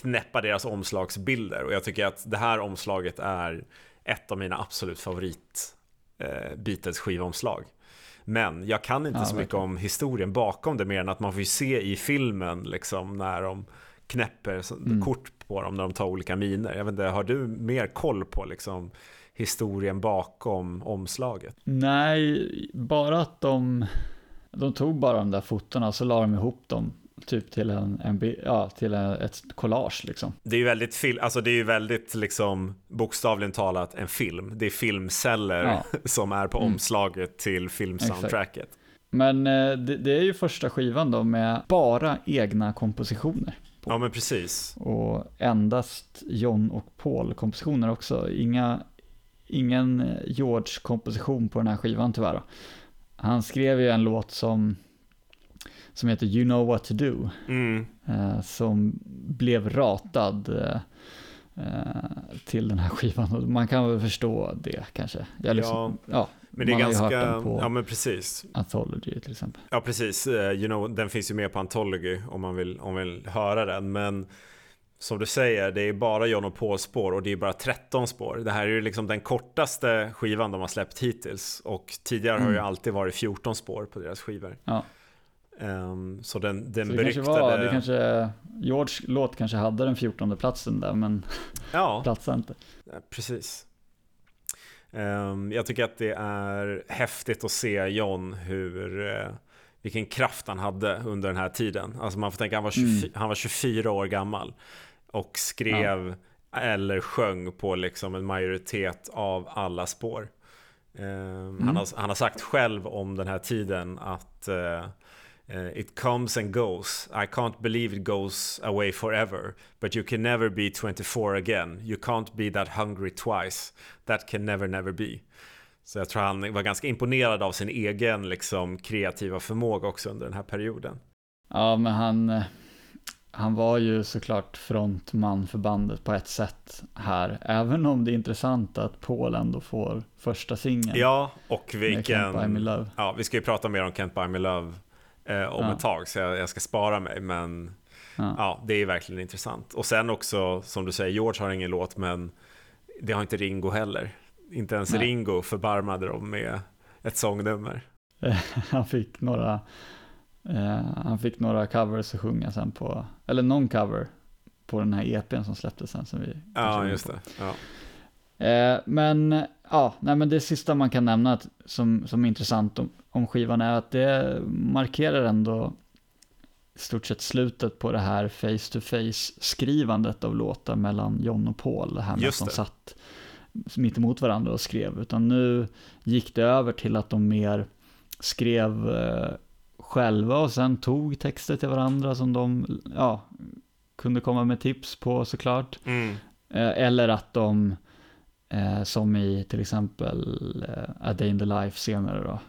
knäppa deras omslagsbilder och jag tycker att det här omslaget är ett av mina absolut favorit eh, Beatles skivomslag. Men jag kan inte
Ja,
så mycket
verkligen.
om historien bakom det mer än att man får se i filmen liksom när de knäpper
Mm.
kort på dem när de tar olika miner. Jag vet inte, har du mer koll på liksom historien bakom omslaget?
Nej, bara att de, de tog bara de där fotona och så la de ihop dem typ till en, en ja, till en, ett collage liksom.
Det är ju väldigt, fil- alltså det är ju väldigt liksom bokstavligen talat en film. Det är filmceller
Ja. [laughs]
som är på
Mm.
omslaget till filmsoundtracket.
Men eh, det, det är ju första skivan då med bara egna kompositioner.
Ja men precis.
Och endast John och Paul-kompositioner också. Inga, ingen eh, George-komposition på den här skivan tyvärr. Då. Han skrev ju en låt som, som heter You know what to do.
Mm.
eh, som blev ratad eh, eh, till den här skivan. Man kan väl förstå det kanske. Jag liksom, ja.
Men det är
man har ju hört
ganska,
den på
ja men precis.
Anthology till exempel.
Ja precis, you know, den finns ju med på Anthology om man vill, om man vill höra den. Men som du säger, det är bara John och Paul spår och det är bara 13 spår. Det här är ju liksom den kortaste skivan de har släppt hittills. Och tidigare har ju
Mm.
alltid varit 14 spår på deras skivor.
Ja.
Ehm, så den, den
Så det kanske
beryktade...
var, det kanske, George låt kanske hade den 14 platsen där, men
Ja, [laughs]
platsade inte.
Ja, Precis. Ehm, jag tycker att det är häftigt att se John hur eh, vilken kraft han hade under den här tiden. Alltså man får tänka han var, 24,
Mm.
han var 24 år gammal och skrev eller sjöng på liksom en majoritet av alla spår. Ehm, han, har, han har sagt själv om den här tiden att eh, eh, It comes and goes. I can't believe it goes away forever. But you can never be 24 again. You can't be that hungry twice. That can never, never be. Så jag tror han var ganska imponerad av sin egen liksom, kreativa förmåga också under den här perioden.
Ja, men han, eh, han var ju såklart frontman för bandet på ett sätt här. Även om det är intressant att Paul ändå får första singeln.
Ja, och vilken...
Can't Buy Me Love.
Ja, vi ska ju prata mer om Can't Buy Me Love eh, om
Ja.
ett tag, så jag, jag ska spara mig. Men
Ja.
ja, det är verkligen intressant. Och sen också, som du säger, George har ingen låt, men det har inte Ringo heller. Inte ens
Nej.
Ringo förbarmade dem med ett sångnummer. [laughs]
han fick några eh, han fick några covers att sjunga sen på, eller någon cover på den här EPn som släpptes sen som vi
Ja, just det. Ja.
Eh, men ja, nej, men det sista man kan nämna att, som, som är intressant om, om skivan är att det markerar ändå i stort sett slutet på det här face to face skrivandet av låtar mellan John och Paul. Det här med
Just
att de satt mitt emot varandra och skrev. Utan nu gick det över till att de mer skrev eh, själva och sen tog texter till varandra som de ja, kunde komma med tips på såklart.
Mm.
Eh, eller att de, eh, som i till exempel eh, A Day in the Life senare då,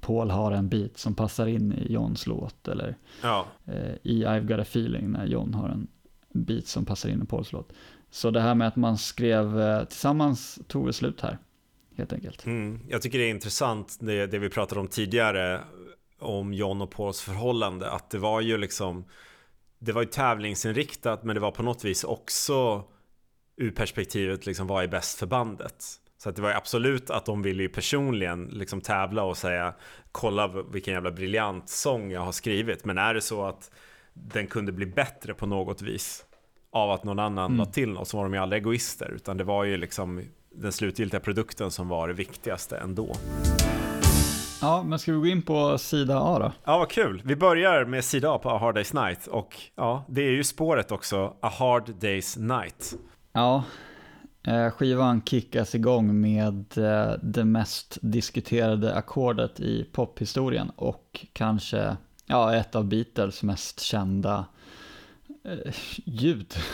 Paul har en bit som passar in i Johns låt, eller
Ja,
eh, i I've got a feeling när John har en bit som passar in i Pauls låt. Så det här med att man skrev eh, tillsammans tog väl slut här, helt enkelt.
mm. jag tycker det är intressant det, det vi pratade om tidigare om John och Pauls förhållande, att det var ju liksom det var ju tävlingsinriktat men det var på något vis också ur perspektivet liksom vad är bäst för bandet. Så att det var ju absolut att de ville ju personligen liksom tävla och säga kolla vilken jävla briljant sång jag har skrivit. Men är det så att den kunde bli bättre på något vis av att någon annan
Mm.
la till något så var de ju aldrig egoister utan det var ju liksom den slutgiltiga produkten som var det viktigaste ändå.
Ja, men ska vi gå in på sida A då?
Ja, vad kul. Vi börjar med sida A på A Hard Day's Night och ja, det är ju spåret också, A Hard Day's Night.
Ja, eh, skivan kickas igång med eh, det mest diskuterade ackordet i pophistorien och kanske ja, ett av Beatles mest kända eh, ljud. [laughs]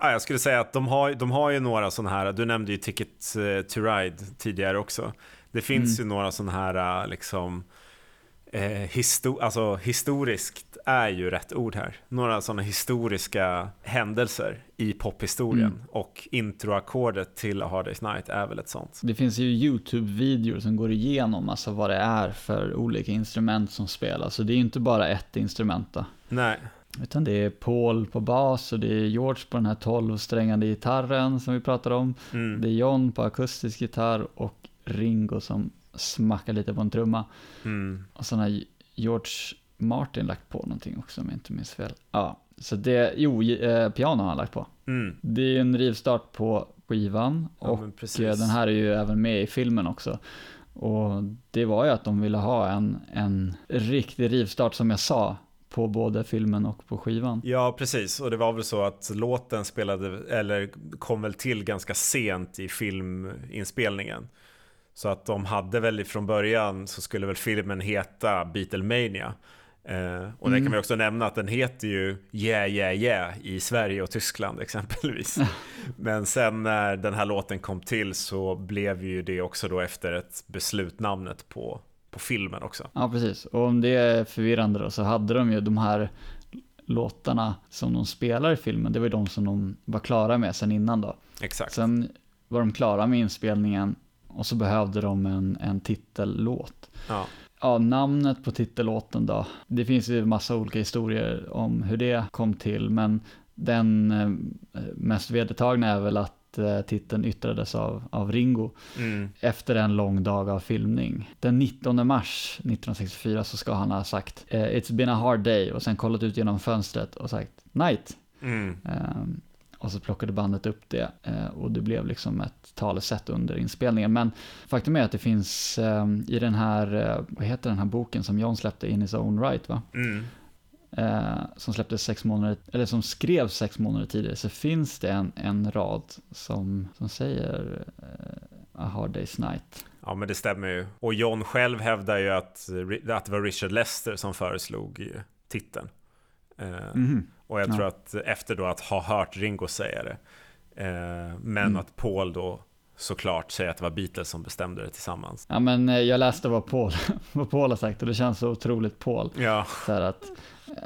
Ja, jag skulle säga att de har, de har ju några sådana här, du nämnde ju Ticket to Ride tidigare också. Det finns ju några sådana här liksom eh, histo alltså historiskt är ju rätt ord här. Några sådana historiska händelser i pophistorien
Mm.
och introackordet till A Hard Day's Night är väl ett sånt.
Det finns ju YouTube-videor som går igenom alltså vad det är för olika instrument som spelas. Så det är ju inte bara ett instrument då.
Nej,
Utan det är Paul på bas och det är George på den här 12-strängande gitarren som vi pratade om.
mm.
Det är John på akustisk gitarr och Ringo som smackar lite på en trumma.
Mm.
Och sen har George Martin lagt på någonting också om jag inte minns fel. Ja, så det, jo, eh, piano har han lagt på.
Mm.
Det är ju en rivstart på skivan
Ja,
och eh, den här är ju även med i filmen också. Och det var ju att de ville ha en, en riktig rivstart som jag sa på både filmen och på skivan.
Ja, precis. Och det var väl så att låten spelade, eller kom väl till ganska sent i filminspelningen. Så att de hade väl ifrån början så skulle väl filmen heta Beatlemania. Eh, och det
Mm.
kan vi också nämna att den heter ju Yeah Yeah Yeah i Sverige och Tyskland [laughs] exempelvis. Men sen när den här låten kom till så blev ju det också då efter ett beslut namnet på, på filmen också.
Ja, precis. Och om det är förvirrande då, så hade de ju de här låtarna som de spelar i filmen, det var ju de som de var klara med sen innan då.
Exakt.
Sen var de klara med inspelningen och så behövde de en, en titellåt.
Ja.
Ja, namnet på titellåten då. Det finns ju massa olika historier om hur det kom till, men den eh, mest vedertagna är väl att eh, titeln yttrades av, av Ringo
Mm.
efter en lång dag av filmning. Den 19 mars 1964 så ska han ha sagt eh, It's been a hard day och sen kollat ut genom fönstret och sagt Night.
Mm.
Ehm, och så plockade bandet upp det eh, och det blev liksom ett talesätt under inspelningen. Men faktum är att det finns ehm, i den här, eh, vad heter den här boken som John släppte in his own right va?
Mm.
Eh, som släpptes sex månader, eller som skrevs sex månader tidigare, så finns det en, en rad som, som säger eh, A hard day's night.
Ja men det stämmer ju. Och John själv hävdar ju att, att det var Richard Lester som föreslog eh, titeln. Eh,
Mhm.
Och jag
Ja.
tror att efter då att ha hört Ringo säga det. Eh, men
Mm.
att Paul då såklart säger att det var Beatles som bestämde det tillsammans.
Ja men eh, jag läste vad Paul, [laughs] vad Paul har sagt och det känns så otroligt Paul.
Ja,
Så att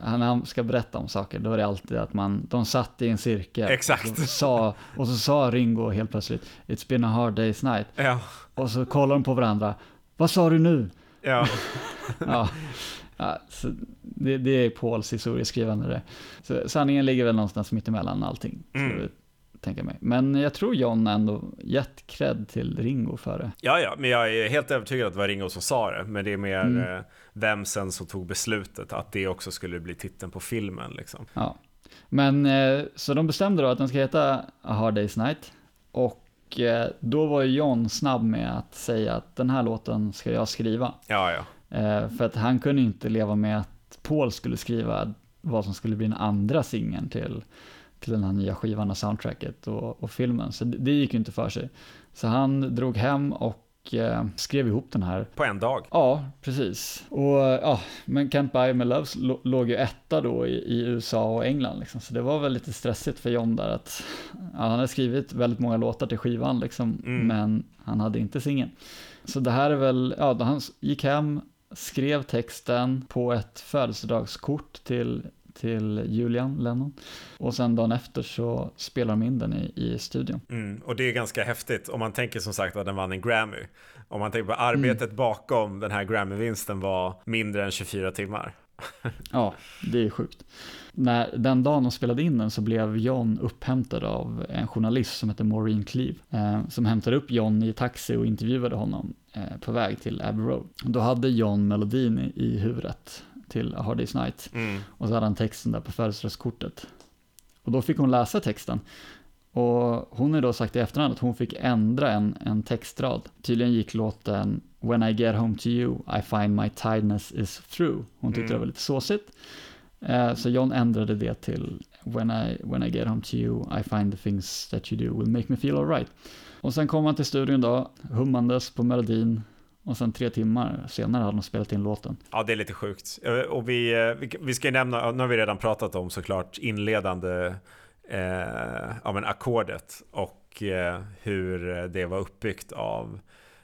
han ska berätta om saker, då är det alltid att man, de satt i en cirkel.
Exakt.
Och så, sa, och så sa Ringo helt plötsligt, It's been a hard day's night.
ja,
Och så kollar de på varandra, vad sa du nu?
ja. [laughs]
Ja, [laughs] ja så det, det är Pauls historieskrivande det. Så sanningen ligger väl någonstans mitt emellan allting,
Mm.
tänka mig. Men jag tror John ändå gett cred till Ringo för det.
Ja, ja, men jag är helt övertygad att det var Ringo som sa det. Men det är mer
Mm.
eh, vem sen som tog beslutet att det också skulle bli titeln på filmen. Liksom.
Ja. Men eh, så de bestämde då att den ska heta A Hard Day's Night. Och eh, då var ju John snabb med att säga att den här låten ska jag skriva.
Ja, ja.
Eh, för att han kunde inte leva med att Paul skulle skriva vad som skulle bli den andra singeln till, till den här nya skivan och soundtracket och, och filmen. Så det, det gick ju inte för sig. Så han drog hem och eh, skrev ihop den här.
På en dag?
Ja, precis. Och ja, men Can't Buy Me Love låg ju etta då i, i, USA och England liksom. Så det var väl lite stressigt för John där att ja, han hade skrivit väldigt många låtar till skivan liksom, mm. men han hade inte singeln. Så det här är väl, ja, han gick hem, skrev texten på ett födelsedagskort till till Julian Lennon. Och sen dagen efter så spelar de in den i, i studion.
Mm, och det är ganska häftigt om man tänker som sagt att den vann en Grammy. Om man tänker på arbetet mm. bakom den här Grammy-vinsten var mindre än 24 timmar. [laughs]
ja, det är sjukt. När, den dagen de spelade in den så blev John upphämtad av en journalist som heter Maureen Cleave. Eh, som hämtade upp John i taxi och intervjuade honom på väg till Abbey Road. Då hade John melodin i, i huvudet till A Hard Day's Night. Mm. Och så hade han texten där på födelsedagskortet. Och då fick hon läsa texten. Och hon har då sagt i efterhand att hon fick ändra en, en textrad. Tydligen gick låten When I get home to you, I find my tiredness is through. Hon tyckte mm. det var lite såsigt. Eh, så John ändrade det till when I, when I get home to you, I find the things that you do will make me feel alright. Och sen kom han till studion då, hummandes på melodin, och sen tre timmar senare hade de spelat in låten.
Ja, det är lite sjukt. Eh, och vi, eh, vi, vi ska ju nämna, nu har vi redan pratat om såklart inledande eh, ja, men ackordet och eh, hur det var uppbyggt av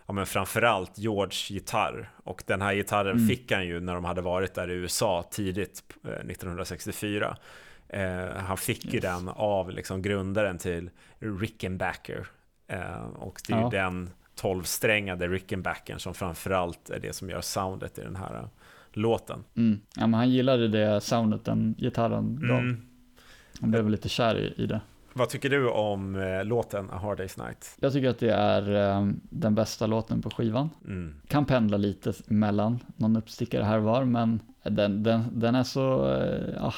ja, men framförallt George gitarr. Och den här gitarren mm. fick han ju när de hade varit där i USA tidigt 1964. Eh, han fick yes. ju den av liksom grundaren till Rickenbacker. Eh, och det är ja. ju den 12-strängade Rickenbacken som framförallt är det som gör soundet i den här äh, låten.
Mm. Ja, men han gillade det soundet den gitarren gav. Mm. Han blev lite kär i, i det.
Vad tycker du om eh, låten A Hard Day's Night?
Jag tycker att det är eh, den bästa låten på skivan. Mm. Kan pendla lite mellan någon uppstickare här var, men den, den, den är så, eh, ja,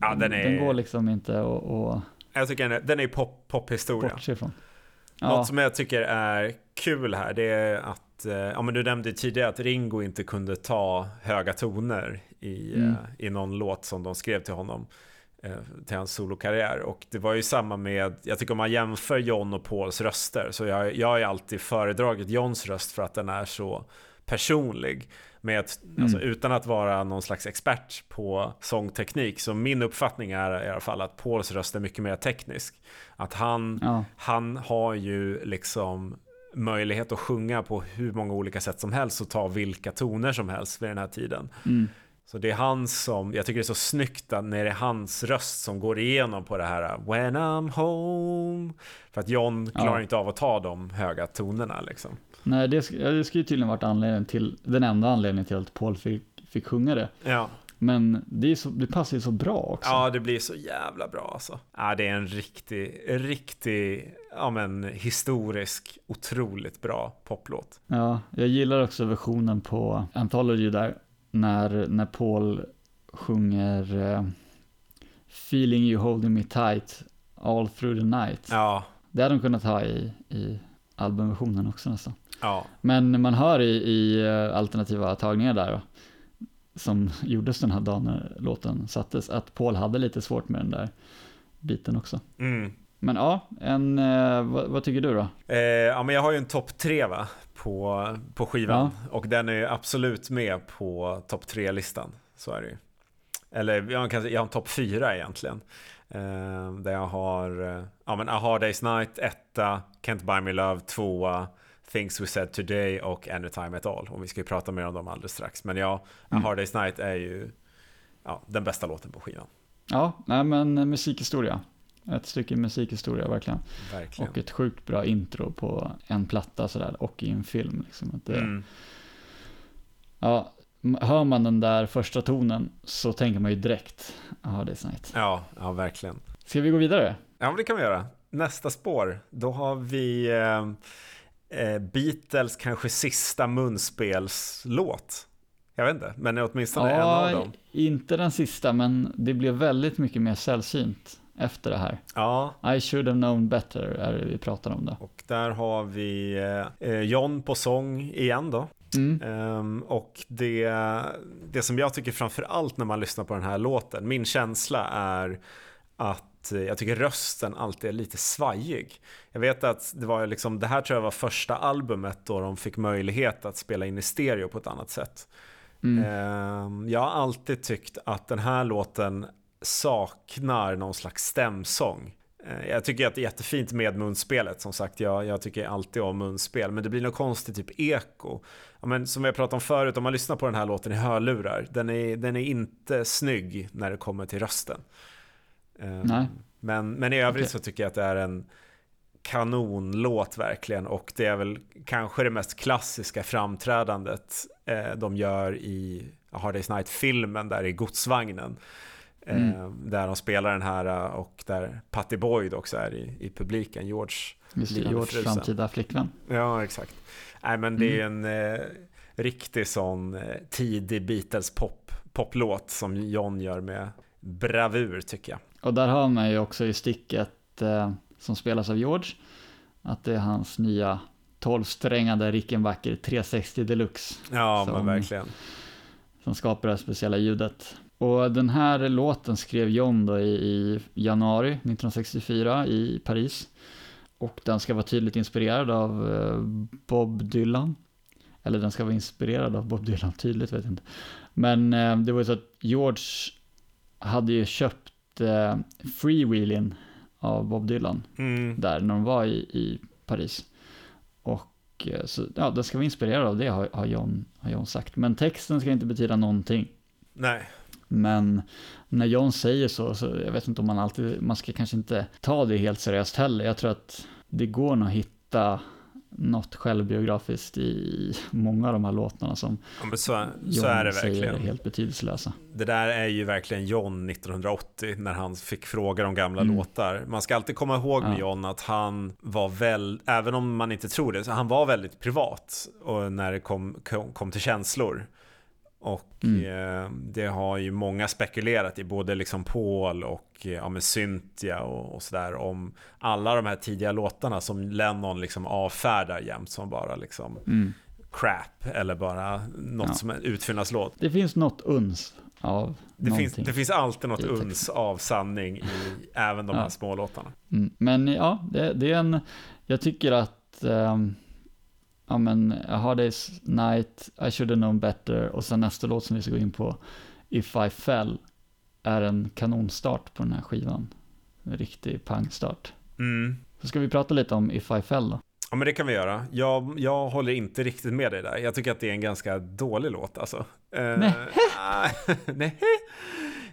ja den, är... den går liksom inte att...
Jag tycker den är, den är pop, pophistoria. Bortse ifrån. Ja. Något som jag tycker är kul här, det är att, eh, ja men du nämnde tidigare att Ringo inte kunde ta höga toner i, mm. Eh, i någon låt som de skrev till honom eh, till hans solokarriär. Och det var ju samma med, jag tycker om man jämför John och Pauls röster, så jag, jag har ju alltid föredragit Johns röst för att den är så personlig. Med att, mm. alltså, utan att vara någon slags expert på sångteknik. Så min uppfattning är i alla fall att Pauls röst är mycket mer teknisk. Att han, ja. han har ju liksom möjlighet att sjunga på hur många olika sätt som helst och ta vilka toner som helst vid den här tiden. Mm. Så det är han som, jag tycker det är så snyggt när det är hans röst som går igenom på det här When I'm home. För att John klarar ja. inte av att ta de höga tonerna liksom.
Nej, det, det skulle tydligen varit anledningen till, den enda anledningen till att Paul fick, fick sjunga det. Ja. Men det, så, det passar ju så bra också.
Ja, det blir så jävla bra alltså. Ja, det är en riktig, riktig, ja men historisk, otroligt bra poplåt.
Ja, jag gillar också versionen på Anthology där, när, när Paul sjunger uh, Feeling you holding me tight all through the night. Ja. Det hade de kunnat ha i, i albumversionen också nästan. Ja. Men man hör i, i eh, alternativa tagningar där, som gjordes den här dagen när låten sattes, att Paul hade lite svårt med den där biten också. Mm. Men ja, en, eh, vad, vad, tycker du då?
Eh, ja, men jag har ju en topp tre va, på, på skivan. Ja. Och den är absolut med på topp tre-listan. Så är det ju. Eller jag, kan, jag har en topp fyra egentligen. Eh, där jag har eh, ja, men A Hard Day's Night, etta, Can't Buy Me Love, tvåa, Things We Said Today och Anytime At All. Och vi ska ju prata mer om dem alldeles strax. Men ja, mm. A Hard Day's Night är ju ja, den bästa låten på skivan.
Ja, nej men musikhistoria. Ett stycke musikhistoria verkligen. verkligen. Och ett sjukt bra intro på en platta sådär och i en film. Liksom. Det, mm. Ja, hör man den där första tonen så tänker man ju direkt, ja det är Night.
Ja, ja verkligen.
Ska vi gå vidare?
Ja, det kan vi göra. Nästa spår, då har vi eh, eh, Beatles kanske sista munspelslåt. Jag vet inte, men åtminstone ja, en av dem.
Inte den sista, men det blev väldigt mycket mer sällsynt efter det här. Ja. I should have known better är det vi pratar om då.
Och där har vi eh, John på sång igen då. Mm. Um, och det, det som jag tycker framför allt när man lyssnar på den här låten, min känsla är att jag tycker rösten alltid är lite svajig. Jag vet att det var liksom, det här tror jag var första albumet då de fick möjlighet att spela in i stereo på ett annat sätt. Mm. Um, jag har alltid tyckt att den här låten saknar någon slags stämsång. Eh, jag tycker att det är jättefint med munspelet, som sagt, jag, jag tycker alltid om munspel, men det blir något konstigt typ eko. Ja, men som vi har pratat om förut, om man lyssnar på den här låten i hörlurar, den är, den är inte snygg när det kommer till rösten.
Eh, Nej.
Men, men i övrigt okay. så tycker jag att det är en kanonlåt verkligen och det är väl kanske det mest klassiska framträdandet eh, de gör i Hard Day's Night-filmen där i godsvagnen. Mm. Eh, där de spelar den här eh, och där Patty Boyd också är i, i publiken, George.
Just det, George framtida flickvän.
Ja, exakt. Nej, men det är mm. en eh, riktig sån eh, tidig Beatles pop, poplåt som John gör med bravur tycker jag.
Och där har man ju också i sticket eh, som spelas av George, att det är hans nya 12-strängade Rickenbacker 360 Deluxe.
Ja, som, men verkligen.
Som skapar det här speciella ljudet. Och den här låten skrev John då i, i, januari 1964 i Paris. Och den ska vara tydligt inspirerad av eh, Bob Dylan. Eller den ska vara inspirerad av Bob Dylan, tydligt vet jag inte. Men eh, det var ju så att George hade ju köpt eh, Freewheeling av Bob Dylan. Mm. Där när de var i, i Paris. Och eh, så, ja, den ska vara inspirerad av det har, har, John, har John sagt. Men texten ska inte betyda någonting.
Nej.
Men när John säger så, så jag vet inte om man alltid, man ska kanske inte ta det helt seriöst heller. Jag tror att det går nog att hitta något självbiografiskt i många av de här låtarna som
ja, så, så är det
verkligen. är helt betydelselösa.
Det där är ju verkligen John 1980 när han fick frågor om gamla mm. låtar. Man ska alltid komma ihåg med ja. John att han var väl, även om man inte tror det, så han var väldigt privat och när det kom, kom, kom till känslor. Och mm. eh, det har ju många spekulerat i, både liksom Paul och eh, ja, med Cynthia och, och sådär om alla de här tidiga låtarna som Lennon liksom avfärdar jämt som bara liksom mm. crap eller bara något ja. som en utfyllnadslåt.
Det finns något uns av
det finns, det finns alltid något uns av sanning i även de ja. här små låtarna.
Mm. Men ja, det, det, är en, jag tycker att um, ja men, A Hard Day's Night, I Should Have Known Better och sen nästa låt som vi ska gå in på, If I Fell, är en kanonstart på den här skivan. En riktig pangstart.
Mm.
Så ska vi prata lite om If I Fell då.
Ja men det kan vi göra. Jag, jag håller inte riktigt med dig där. Jag tycker att det är en ganska dålig låt alltså.
Nej.
Uh, [laughs] nej.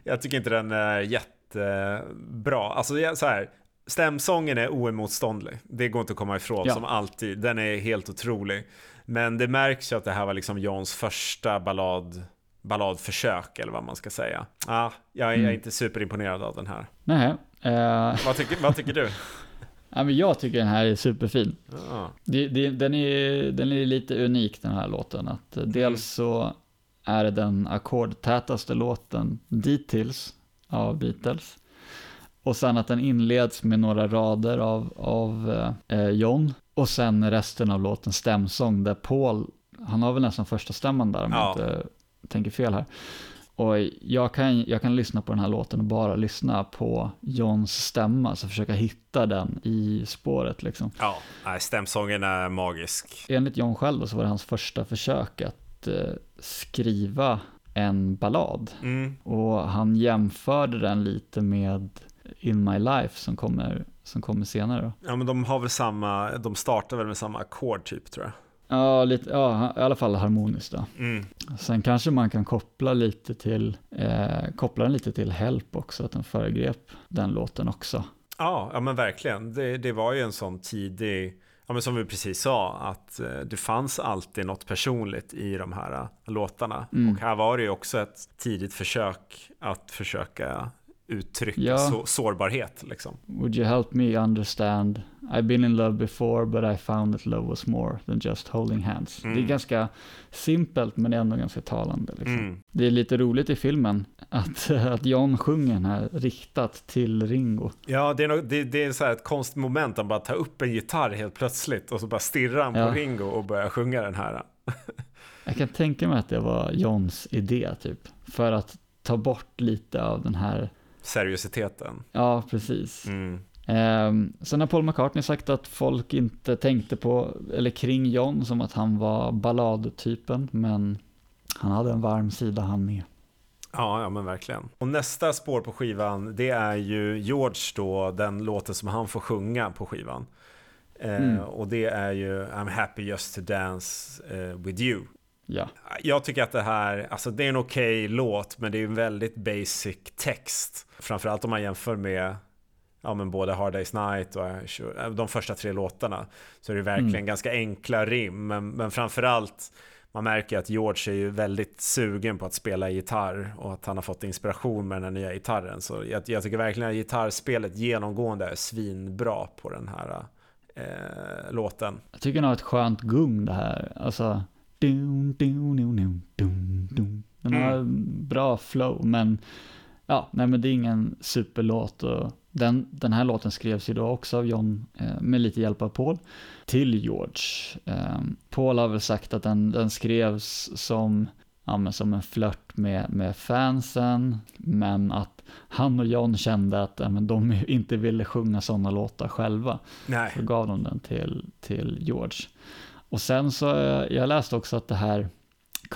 Jag tycker inte den är jättebra. Alltså så här, Stämsången är oemotståndlig. Det går inte att komma ifrån, ja. som alltid. Den är helt otrolig. Men det märks ju att det här var liksom Johns första ballad, balladförsök, eller vad man ska säga. Ah, jag, är, mm. jag är inte superimponerad av den här.
Nej. Uh...
Vad, tycker, vad tycker du? [laughs]
ja, men jag tycker den här är superfin. Ah. Det, det, den, är, den är lite unik den här låten. Att mm. Dels så är det den ackordtätaste låten dittills av Beatles. Och sen att den inleds med några rader av, av eh, John. Och sen resten av låten stämsång där Paul, han har väl nästan första stämman där om ja. jag inte tänker fel här. Och jag kan, jag kan lyssna på den här låten och bara lyssna på Johns stämma, så försöka hitta den i spåret liksom.
Ja, stämsången är magisk.
Enligt John själv så var det hans första försök att eh, skriva en ballad.
Mm.
Och han jämförde den lite med In My Life som kommer, som kommer senare. Då.
Ja, men de har väl samma, de startar väl med samma ackord typ tror jag.
Ja, lite, ja, i alla fall harmoniskt då.
Mm.
Sen kanske man kan koppla lite till, eh, koppla den lite till Help också, att den föregrep den låten också.
Ja, ja men verkligen. Det, det var ju en sån tidig, ja men som vi precis sa, att eh, det fanns alltid något personligt i de här uh, låtarna. Mm. Och här var det ju också ett tidigt försök att försöka uttrycka ja. så, sårbarhet. Liksom.
Would you help me understand? I've been in love before but I found that love was more than just holding hands. Mm. Det är mm. ganska simpelt men ändå ganska talande. Liksom. Mm. Det är lite roligt i filmen att, [laughs] att John sjunger den här riktat till Ringo.
Ja, det är, nog, det, det är så ett konstigt moment. Han bara tar upp en gitarr helt plötsligt och så bara stirrar han ja. på Ringo och börjar sjunga den här.
Jag kan tänka mig att det var Johns idé typ. För att ta bort lite av den här,
Seriositeten.
ja precis.
Mm.
Um, sen har Paul McCartney sagt att folk inte tänkte på, eller kring John som att han var balladtypen, men han hade en varm sida han med.
Ja, ja men verkligen. Och nästa spår på skivan, det är ju George då, den låten som han får sjunga på skivan. Eh,
Mm.
Och det är ju I'm happy just to dance eh, with you.
Ja,
Jag tycker att det här, alltså det är en okej låt, men det är en väldigt basic text. Framförallt om man jämför med ja, men både Hard Day's Night och eh, de första tre låtarna. Så är det verkligen
Mm.
ganska enkla rim, men, men framförallt man märker att George är ju väldigt sugen på att spela gitarr och att han har fått inspiration med den här nya gitarren. Så jag, jag tycker verkligen att gitarrspelet genomgående är svinbra på den här eh, låten.
jag tycker den har ett skönt gung det här. Alltså, dun, dun, dun, dun, dun. Den har
Mm.
bra flow, men ja, nej men det är ingen superlåt. Och den, den här låten skrevs ju då också av John eh, med lite hjälp av Paul till George. Eh, Paul har väl sagt att den, den skrevs som, ja, men som en flört med, med fansen, men att han och John kände att ja, men de [laughs] inte ville sjunga sådana låtar själva.
Nej.
Så gav de den till, till George. Och sen så, eh, jag läste också att det här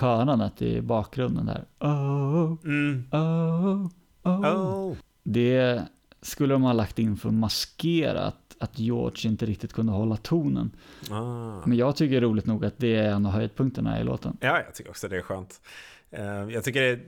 körandet i bakgrunden där, oh,
Mm.
oh, oh,
Oh.
det skulle de ha lagt in för att maskera att, att George inte riktigt kunde hålla tonen.
Ah.
Men jag tycker roligt nog att det är en av höjdpunkterna i låten.
Ja, jag tycker också det är skönt. Eh, Jag tycker det,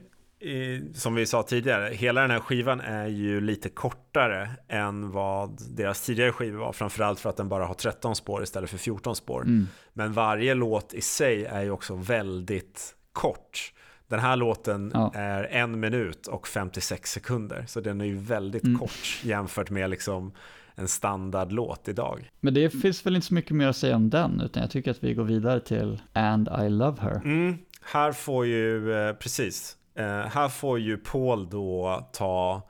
som vi sa tidigare, hela den här skivan är ju lite kortare än vad deras tidigare skivor var. Framförallt för att den bara har 13 spår istället för 14 spår.
Mm.
Men varje låt i sig är ju också väldigt kort. Den här låten
Ja.
är en minut och 56 sekunder. Så den är ju väldigt
Mm.
kort jämfört med liksom en standardlåt idag.
Men det finns väl inte så mycket mer att säga om den, utan jag tycker att vi går vidare till And I Love Her.
Mm, här får ju, eh, precis, här får ju Paul då ta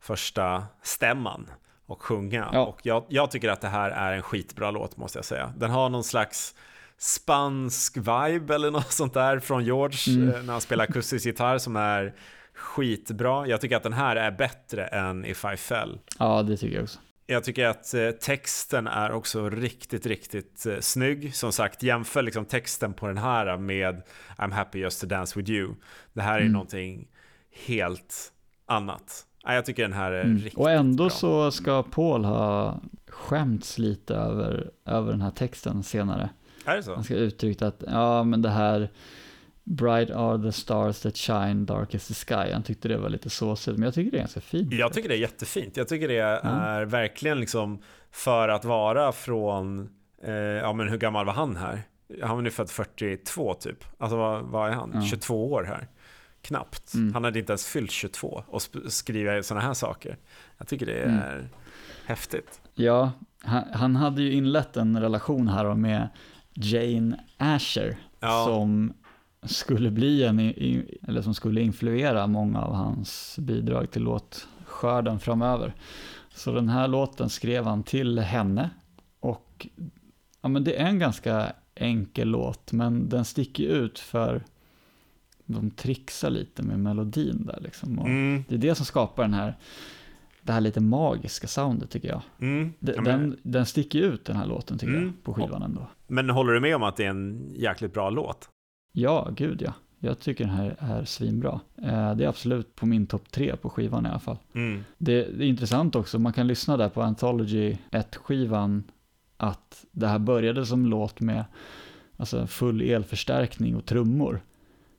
första stämman och sjunga.
Ja.
Och jag, jag tycker att det här är en skitbra låt måste jag säga. Den har någon slags spansk vibe eller [laughs] något sånt där från George
Mm.
eh, när han spelar akustisk gitarr som är skitbra. Jag tycker att den här är bättre än If I Fell.
Ja, det tycker jag också.
Jag tycker att eh, texten är också riktigt, riktigt eh, snygg. Som sagt, jämför liksom texten på den här med I'm happy just to dance with you. Det här är
Mm.
någonting helt annat. Ja, jag tycker den här är
Mm.
riktigt
Och ändå
bra.
så ska Paul ha skämts lite över, över den här texten senare.
Är det så?
Han ska uttrycka att, ja men det här Bright are the stars that shine, dark is the sky. Han tyckte det var lite såsigt, men jag tycker det är ganska fint.
Jag tycker det är jättefint. Jag tycker det är verkligen liksom för att vara från, eh, ja men hur gammal var han här? Han var nu född 42 typ. Alltså vad, vad är han?
Ja.
22 år här. Knappt.
Mm.
Han hade inte ens fyllt 22 och skriva sådana här saker. Jag tycker det
Mm.
är häftigt.
Ja, han, han hade ju inlett en relation här med Jane Asher,
Ja.
som skulle bli en, i- eller som skulle influera många av hans bidrag till låtskörden framöver. Så den här låten skrev han till henne och ja, men det är en ganska enkel låt, men den sticker ut för de trixar lite med melodin där liksom.
Mm,
Det är det som skapar den här, det här lite magiska soundet tycker jag.
mm. Ja, men,
Den, den sticker ut den här låten tycker
Mm.
jag, på skivan ändå.
men håller du med om att det är en jäkligt bra låt?
Ja, gud ja. Jag tycker den här är svinbra. Eh, det är absolut på min topp tre på skivan i alla fall.
Mm.
Det, det är intressant också, man kan lyssna där på Anthology 1-skivan, att det här började som låt med alltså, full elförstärkning och trummor.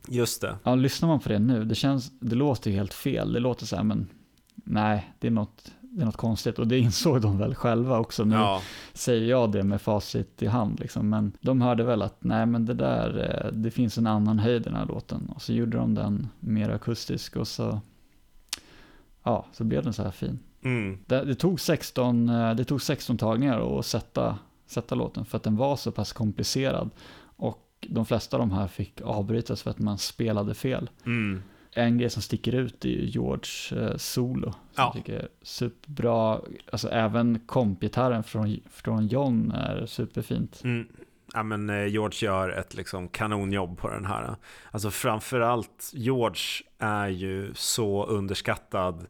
Just det.
Ja, lyssnar man på det nu, det, känns, det låter ju helt fel. Det låter så här, men nej, det är något, det är något konstigt. Och det insåg de väl själva också. Nu
Ja.
säger jag det med facit i hand liksom. Men de hörde väl att nej men det där, eh, det finns en annan höjd i den här låten. Och så gjorde de den mer akustisk och så, ja, så blev den så här fin.
Mm.
Det, det, tog, 16, eh, det tog 16 tagningar att sätta, sätta låten för att den var så pass komplicerad. Och de flesta av de här fick avbrytas för att man spelade fel.
Mm.
En grej som sticker ut är ju George eh, solo.
Ja.
jag tycker är superbra. Alltså även kompgitarren från, från John är superfint.
Mm. Ja, men eh, George gör ett liksom kanonjobb på den här. Alltså framförallt George är ju så underskattad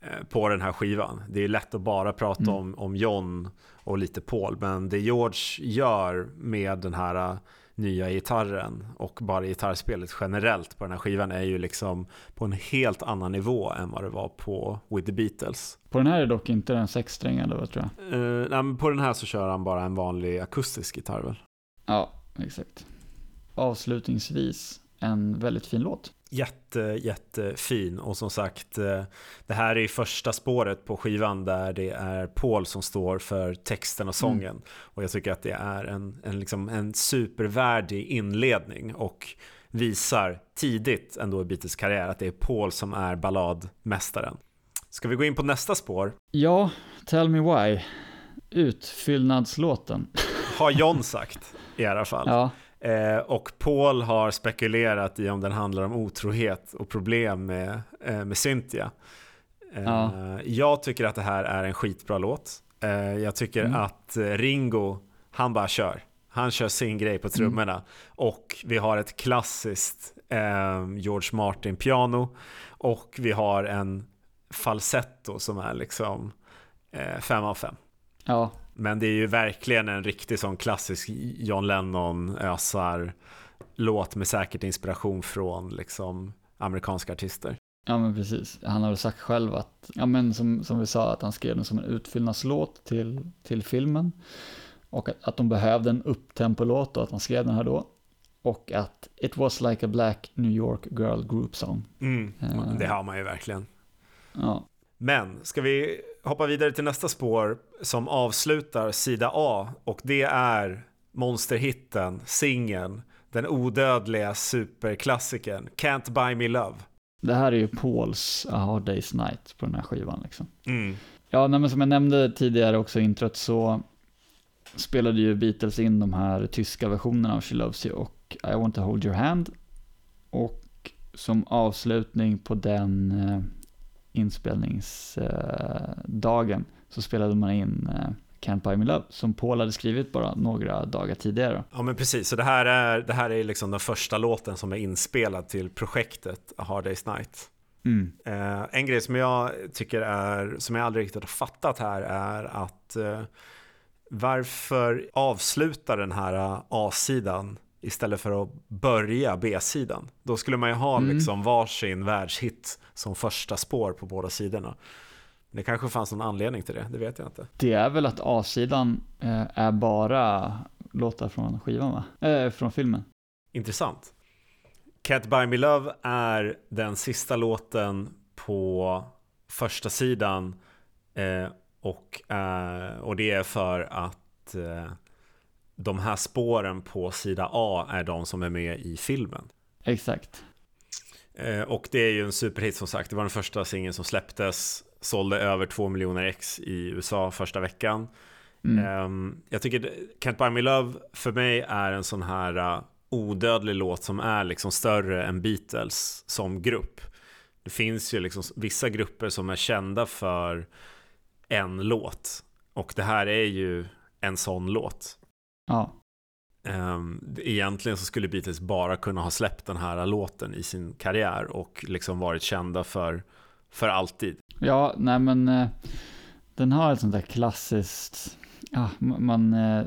eh, på den här skivan. Det är lätt att bara prata mm. om, om John och lite Paul, men det George gör med den här nya gitarren och bara gitarrspelet generellt på den här skivan är ju liksom på en helt annan nivå än vad det var på With the Beatles.
På den här är dock inte den sexsträngade vad tror
jag? Uh, nej, men på den här så kör han bara en vanlig akustisk gitarr väl?
Ja, exakt. Avslutningsvis en väldigt fin låt.
Jätte, jättefin och som sagt eh, det här är första spåret på skivan där det är Paul som står för texten och sången. Mm. Och jag tycker att det är en, en, liksom en supervärdig inledning och visar tidigt ändå i Beatles karriär att det är Paul som är balladmästaren. Ska vi gå in på nästa spår?
Ja, Tell Me Why. Utfyllnadslåten.
Har John sagt i alla fall.
Ja.
Eh, och Paul har spekulerat i om den handlar om otrohet och problem med, eh, med Cynthia. Eh, ja. Jag tycker att det här är en skitbra låt. Eh, jag tycker mm. att Ringo, han bara kör. Han kör sin grej på trummorna. Mm. Och vi har ett klassiskt eh, George Martin-piano. Och vi har en falsetto som är liksom eh, fem av fem.
Ja,
men det är ju verkligen en riktig sån klassisk John Lennon ösar låt med säkert inspiration från liksom amerikanska artister.
Ja men precis. Han har väl sagt själv att, ja men som, som vi sa, att han skrev den som en utfyllnadslåt till, till filmen. Och att, att de behövde en upptempolåt och att han skrev den här då. Och att it was like a black New York girl group song.
Mm, uh, det har man ju verkligen.
Ja.
Men ska vi hoppa vidare till nästa spår som avslutar sida A och det är monsterhitten, singeln, den odödliga superklassikern Can't Buy Me Love.
Det här är ju Pauls A Hard Day's Night på den här skivan liksom.
Mm.
Ja, men som jag nämnde tidigare också i introt så spelade ju Beatles in de här tyska versionerna av She Loves You och I Want To Hold Your Hand. Och som avslutning på den eh, inspelningsdagen så spelade man in eh, Can't Buy Me Love som Paul hade skrivit bara några dagar tidigare.
Ja men precis, så det här är, det här är liksom den första låten som är inspelad till projektet A Hard Day's Night.
Mm.
Eh, en grej som jag tycker är, som jag aldrig riktigt har fattat här är att eh, varför avsluta den här A-sidan istället för att börja B-sidan. Då skulle man ju ha mm. liksom varsin världshit som första spår på båda sidorna. Det kanske fanns någon anledning till det, det vet jag inte.
Det är väl att A-sidan eh, är bara låtar från skivan va? Eh, från filmen.
Intressant. Can't Buy Me Love är den sista låten på första sidan eh, och, eh, och det är för att eh, de här spåren på sida A är de som är med i filmen.
Exakt.
Eh, och det är ju en superhit som sagt. Det var den första singeln som släpptes. Sålde över 2 miljoner ex i USA första veckan. Mm. Ehm, jag tycker Can't Buy Me Love för mig är en sån här uh, odödlig låt som är liksom större än Beatles som grupp. Det finns ju liksom vissa grupper som är kända för en låt. Och det här är ju en sån låt.
Ja.
Um, egentligen så skulle Beatles bara kunna ha släppt den här låten i sin karriär och liksom varit kända för, för alltid.
Ja, nej men eh, den har ett sånt där klassiskt, ja, man eh,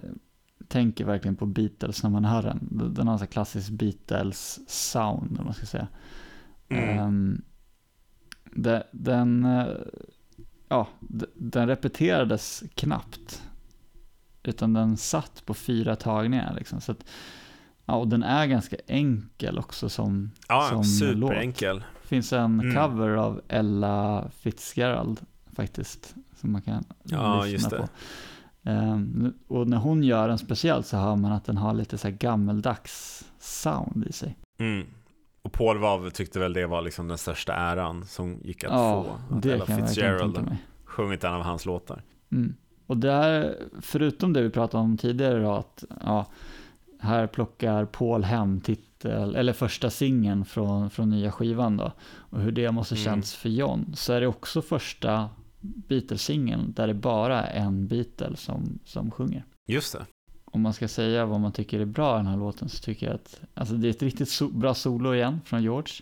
tänker verkligen på Beatles när man hör den. Den har så klassiskt Beatles-sound, om man ska säga. Mm. Um, de, den, eh, ja, den repeterades knappt utan den satt på fyra tagningar. Liksom. Så att, ja, och den är ganska enkel också som,
ja,
som
superenkel.
låt. Det finns en mm. cover av Ella Fitzgerald faktiskt. Som man kan ja, lyssna på. Um, och när hon gör den speciellt så hör man att den har lite så här gammeldags sound i sig.
Mm. Och Paul Wav tyckte väl det var liksom den största äran som gick att ja, få. Att Ella Fitzgerald sjungit en av hans låtar.
Mm. Och där, förutom det vi pratade om tidigare då, att ja, här plockar Paul hem titel, eller första singeln från, från nya skivan då, och hur det måste mm. känns för John, så är det också första Beatles-singeln där det bara är en Beatle som, som sjunger.
Just det.
om man ska säga vad man tycker är bra i den här låten så tycker jag att alltså det är ett riktigt so bra solo igen från George.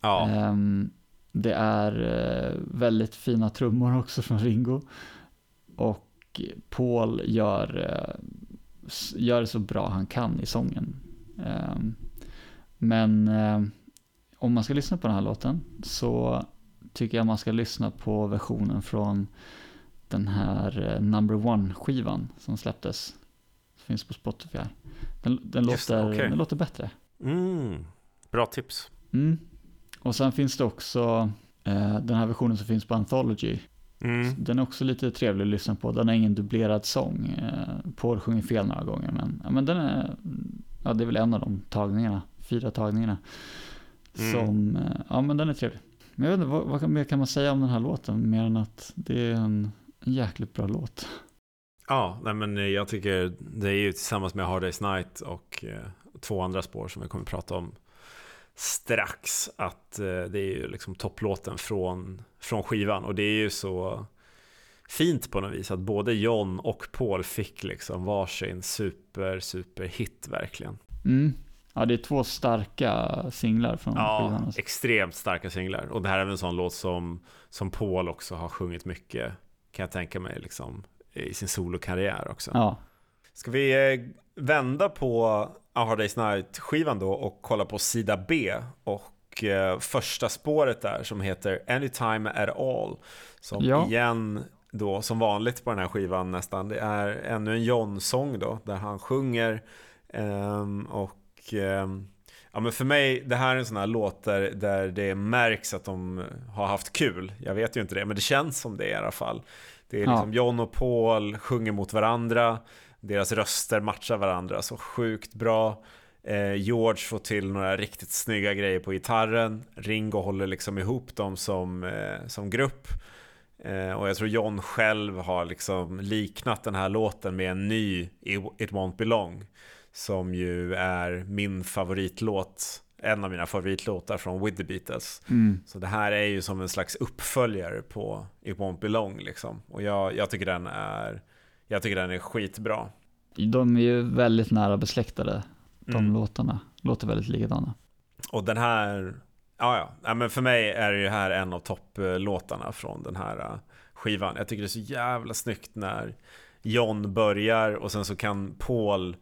Ja.
Um, det är uh, väldigt fina trummor också från Ringo. Och Paul gör, uh, gör så bra han kan i sången. Um, men uh, om man ska lyssna på den här låten så tycker jag man ska lyssna på versionen från den här Number One-skivan som släpptes. Finns på Spotify. Den, den, låter, okay. den låter bättre.
Mm, bra tips.
Mm. Och sen finns det också eh, den här versionen som finns på Anthology. Mm. Den är också lite trevlig att lyssna på. Den har ingen dubblerad sång. Eh, Paul sjunger fel några gånger. Men, ja, men den är, ja, det är väl en av de tagningarna, fyra tagningarna. Mm. Som, eh, ja men den är trevlig. Men jag vet inte, vad, vad mer kan man säga om den här låten? Mer än att det är en, en jäkligt bra låt.
Ja, nej men jag tycker det är ju tillsammans med Hard Day's Night och eh, två andra spår som vi kommer att prata om strax att eh, det är ju liksom topplåten från, från skivan och det är ju så fint på något vis att både John och Paul fick liksom varsin super super hit verkligen.
Mm. Ja, det är två starka singlar från
ja,
skivan.
Alltså. extremt starka singlar. Och det här är en sån låt som, som Paul också har sjungit mycket, kan jag tänka mig, liksom, i sin solokarriär också.
Ja.
Ska vi eh, vända på A Hard Day's Night-skivan då och kolla på sida B och eh, första spåret där som heter Anytime at all. Som ja. igen då som vanligt på den här skivan nästan, det är ännu en John-sång då där han sjunger um, och um, Ja men för mig, det här är en sån här låt där, där det märks att de har haft kul. Jag vet ju inte det, men det känns som det i alla fall. Det är liksom ja. John och Paul sjunger mot varandra. Deras röster matchar varandra så sjukt bra. Eh, George får till några riktigt snygga grejer på gitarren. Ringo håller liksom ihop dem som, eh, som grupp. Eh, och jag tror John själv har liksom liknat den här låten med en ny It Won't Be Long. Som ju är min favoritlåt en av mina favoritlåtar från With the Beatles.
Mm.
Så det här är ju som en slags uppföljare på It Won't Be Long liksom. Och jag, jag, tycker den är, jag tycker den är skitbra.
De är ju väldigt nära besläktade, de mm. låtarna. Låter väldigt likadana.
Och den här, ja ja, men för mig är det här en av topplåtarna från den här äh, skivan. Jag tycker det är så jävla snyggt när John börjar och sen så kan Paul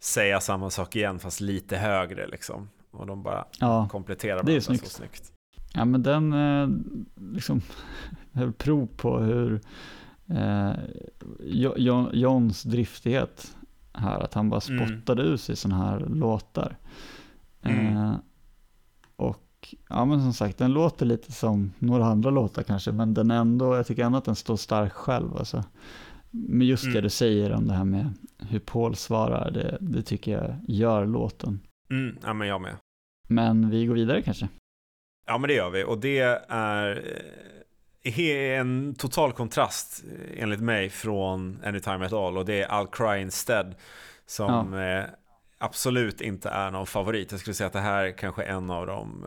säga samma sak igen fast lite högre liksom. Och de bara ja, kompletterar varandra är så snyggt.
Ja men den eh, liksom [laughs] prov på hur eh, Johns driftighet här, att han bara mm. spottade mm. ur sig sådana här låtar. Mm. Eh, och ja men som sagt, den låter lite som några andra låtar kanske, men den ändå, jag tycker ändå att den står stark själv. Alltså. Men just mm. det du säger om det här med hur Paul svarar, det, det tycker jag gör låten.
Mm, ja men jag med.
Men vi går vidare kanske?
Ja, men det gör vi. Och det är eh, en total kontrast eh, enligt mig från Anytime At All. Och det är I'll Cry Instead. Som ja. Eh, absolut inte är någon favorit. Jag skulle säga att det här är kanske en av de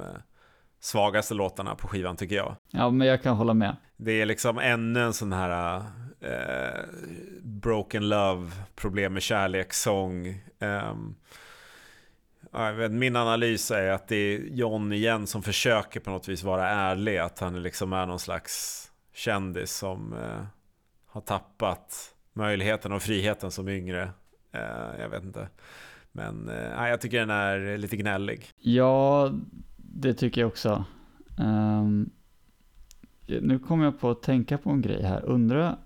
svagaste låtarna på skivan tycker jag.
Ja, men jag kan hålla med.
Det är liksom ännu en sån här uh, broken love, problem med kärlek-sång. Min analys är att det är John igen som försöker på något vis vara ärlig. Att han liksom är någon slags kändis som eh, har tappat möjligheten och friheten som yngre. Eh, jag vet inte. Men eh, jag tycker den är lite gnällig.
Ja, det tycker jag också. Um, nu kommer jag på att tänka på en grej här. Undrar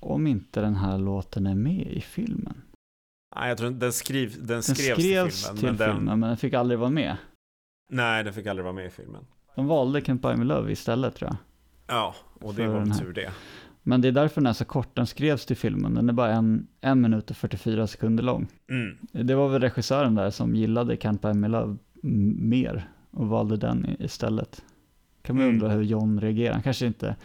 om inte den här låten är med i filmen?
Nej, jag tror den, skriv, den, den
skrevs, skrevs till filmen. Till men, filmen men den fick aldrig vara med.
Nej, den fick aldrig vara med i filmen.
De valde Can't Buy Me Love istället tror jag.
Ja, och det var tur det.
Men det är därför den är så kort, den skrevs till filmen. Den är bara en, en minut och 44 sekunder lång.
Mm.
Det var väl regissören där som gillade Can't Buy Me Love mer och valde den istället. Kan man mm. undra hur John reagerar. Han kanske inte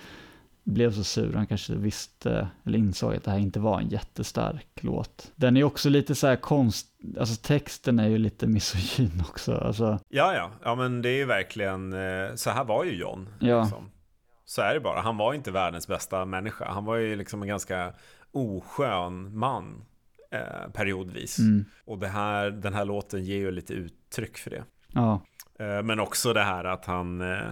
blev så sur. Han kanske visste, eller insåg att det här inte var en jättestark låt. Den är också lite så här konst, alltså texten är ju lite misogyn också. Alltså.
Ja, ja, ja men det är ju verkligen, eh, så här var ju John.
Ja. Liksom.
Så är det bara, han var inte världens bästa människa. Han var ju liksom en ganska oskön man. eh, periodvis.
Mm.
Och det här, den här låten ger ju lite uttryck för det.
Ja,
Eh, Men också det här att han eh,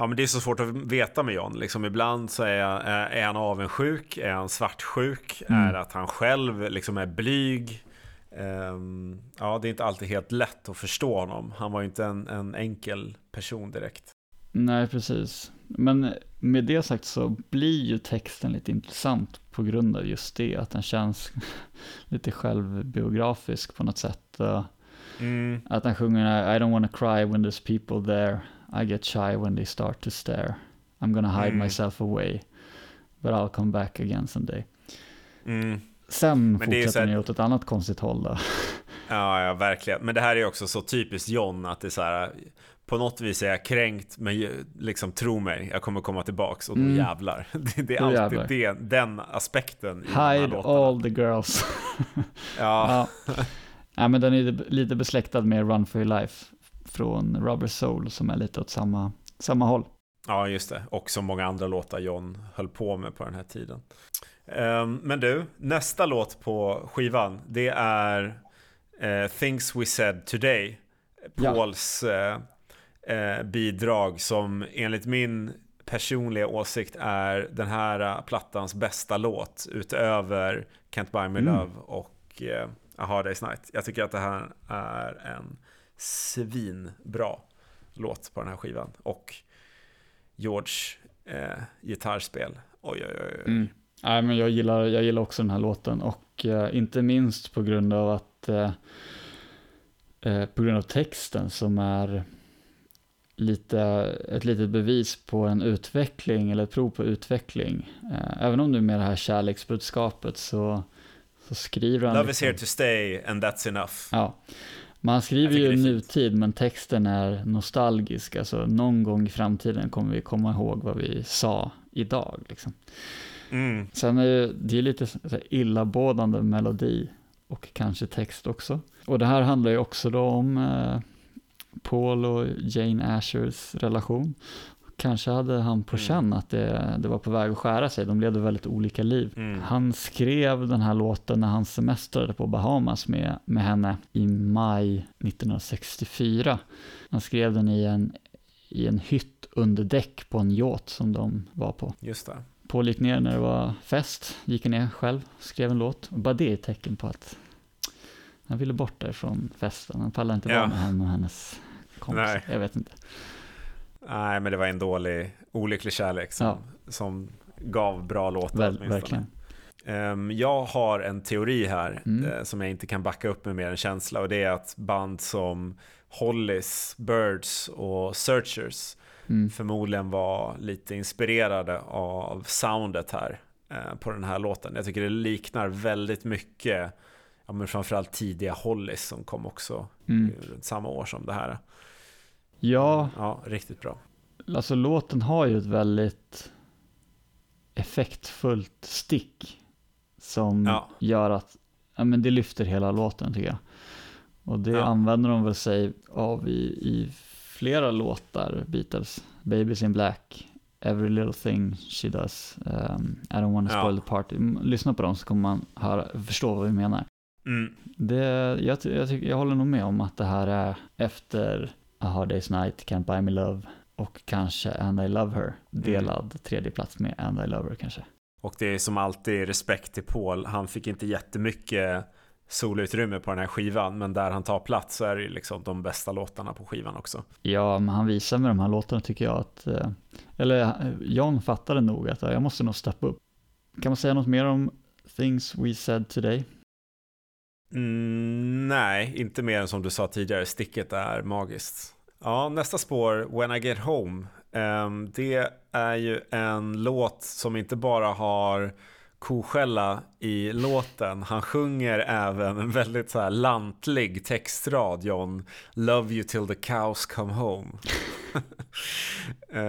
Ja men det är så svårt att veta med John. Liksom ibland så är, är han avundsjuk, är han svartsjuk,
Mm.
är att han själv liksom är blyg. Ehm, ja det är inte alltid helt lätt att förstå honom. Han var ju inte en, en enkel person direkt.
nej precis. Men med det sagt så blir ju texten lite intressant på grund av just det, att den känns [laughs] lite självbiografisk på något sätt.
Mm.
Att han sjunger I don't wanna cry when there's people there I get shy when they start to stare I'm gonna hide
Mm.
myself away But I'll come back again someday
Mm.
Sen
Men
fortsätter ju åt ett annat konstigt håll då. [laughs]
Ja, ja, verkligen. Men det här är också så typiskt John att det är så här på något vis är jag kränkt, men liksom tro mig, jag kommer komma tillbaks och då
Mm.
jävlar. [laughs] Det, det är
Då
alltid det, den aspekten
Hide all the girls.
Ja, [laughs]
ja. ja, men den är lite besläktad med Run for your life från Rubber Soul som är lite åt samma, samma håll.
ja, just det. Och så många andra låtar John höll på med på den här tiden. Ehm, men du, nästa låt på skivan, det är eh, Things We Said Today.
Ja.
Pauls eh, eh, bidrag som enligt min personliga åsikt är den här plattans bästa låt utöver Can't Buy Me
Mm.
Love och eh, A Hard Day's Night. Jag tycker att det här är en svinbra låt på den här skivan. Och George eh, gitarrspel. Oj, oj, oj. oj.
Mm. Nej, men jag gillar, jag gillar också den här låten och eh, inte minst på grund av att eh, eh, på grund av texten som är lite, ett litet bevis på en utveckling eller ett prov på utveckling. Eh, även om är med det här kärleksbudskapet så, så skriver han
Love is
liksom-
here to stay and that's enough.
Ja, man skriver ju nutid men texten är nostalgisk. Alltså någon gång i framtiden kommer vi komma ihåg vad vi sa idag. Liksom.
Mm.
Sen är det, det är lite illabådande melodi och kanske text också. Och det här handlar ju också då om eh, Paul och Jane Ashers relation. Kanske hade han på
Mm.
känn att det, det var på väg att skära sig. De levde väldigt olika liv.
Mm.
Han skrev den här låten när han semestrade på Bahamas med, med henne i maj 1964. Han skrev den i en, i en hytt under däck på en yacht som de var på.
Just det.
Paul gick ner när det var fest, gick ner själv, skrev en låt. Och bara det är ett tecken på att han ville bort därifrån festen. Han pallade inte
Ja.
vara med henne och hennes kompis.
Nej.
Jag vet inte.
Nej, men det var en dålig, olycklig kärlek som,
Ja.
som gav bra låtar
Väl, verkligen.
Ehm, jag har en teori här
Mm.
eh, som jag inte kan backa upp med mer än känsla och det är att band som Hollies, Birds och Searchers
Mm.
förmodligen var lite inspirerade av soundet här eh, på den här låten. Jag tycker det liknar väldigt mycket, ja, men framförallt tidiga Hollies som kom också
Mm.
samma år som det här.
Ja,
Ja, riktigt bra.
alltså låten har ju ett väldigt effektfullt stick som
Ja.
gör att ja, men det lyfter hela låten tycker jag. Och det
Ja.
använder de väl sig av i, i flera låtar, Beatles. Babies in Black, Every Little Thing She Does, um, I Don't Wanna
Ja.
Spoil the Party. Mm, Lyssna på dem så kommer man höra, förstå vad vi menar.
Mm.
Det, jag, jag, tycker, jag håller nog med om att det här är efter A Hard Day's Night, Can't Buy Me Love och kanske And I Love Her. Delad tredje plats med And I Love Her kanske.
Och det är som alltid respekt till Paul. Han fick inte jättemycket solutrymme på den här skivan, men där han tar plats så är det liksom de bästa låtarna på skivan också.
Ja, men han visar med de här låtarna tycker jag att, eh, eller eh, John fattade nog att eh, jag måste nog steppa upp. Kan man säga något mer om Things We Said Today?
Mm, nej, inte mer än som du sa tidigare, sticket är magiskt. Ja, nästa spår, When I Get Home. Ehm, det är ju en låt som inte bara har koskälla i låten. Han sjunger även en väldigt så här lantlig textrad, John. Love you till the cows come home. uh,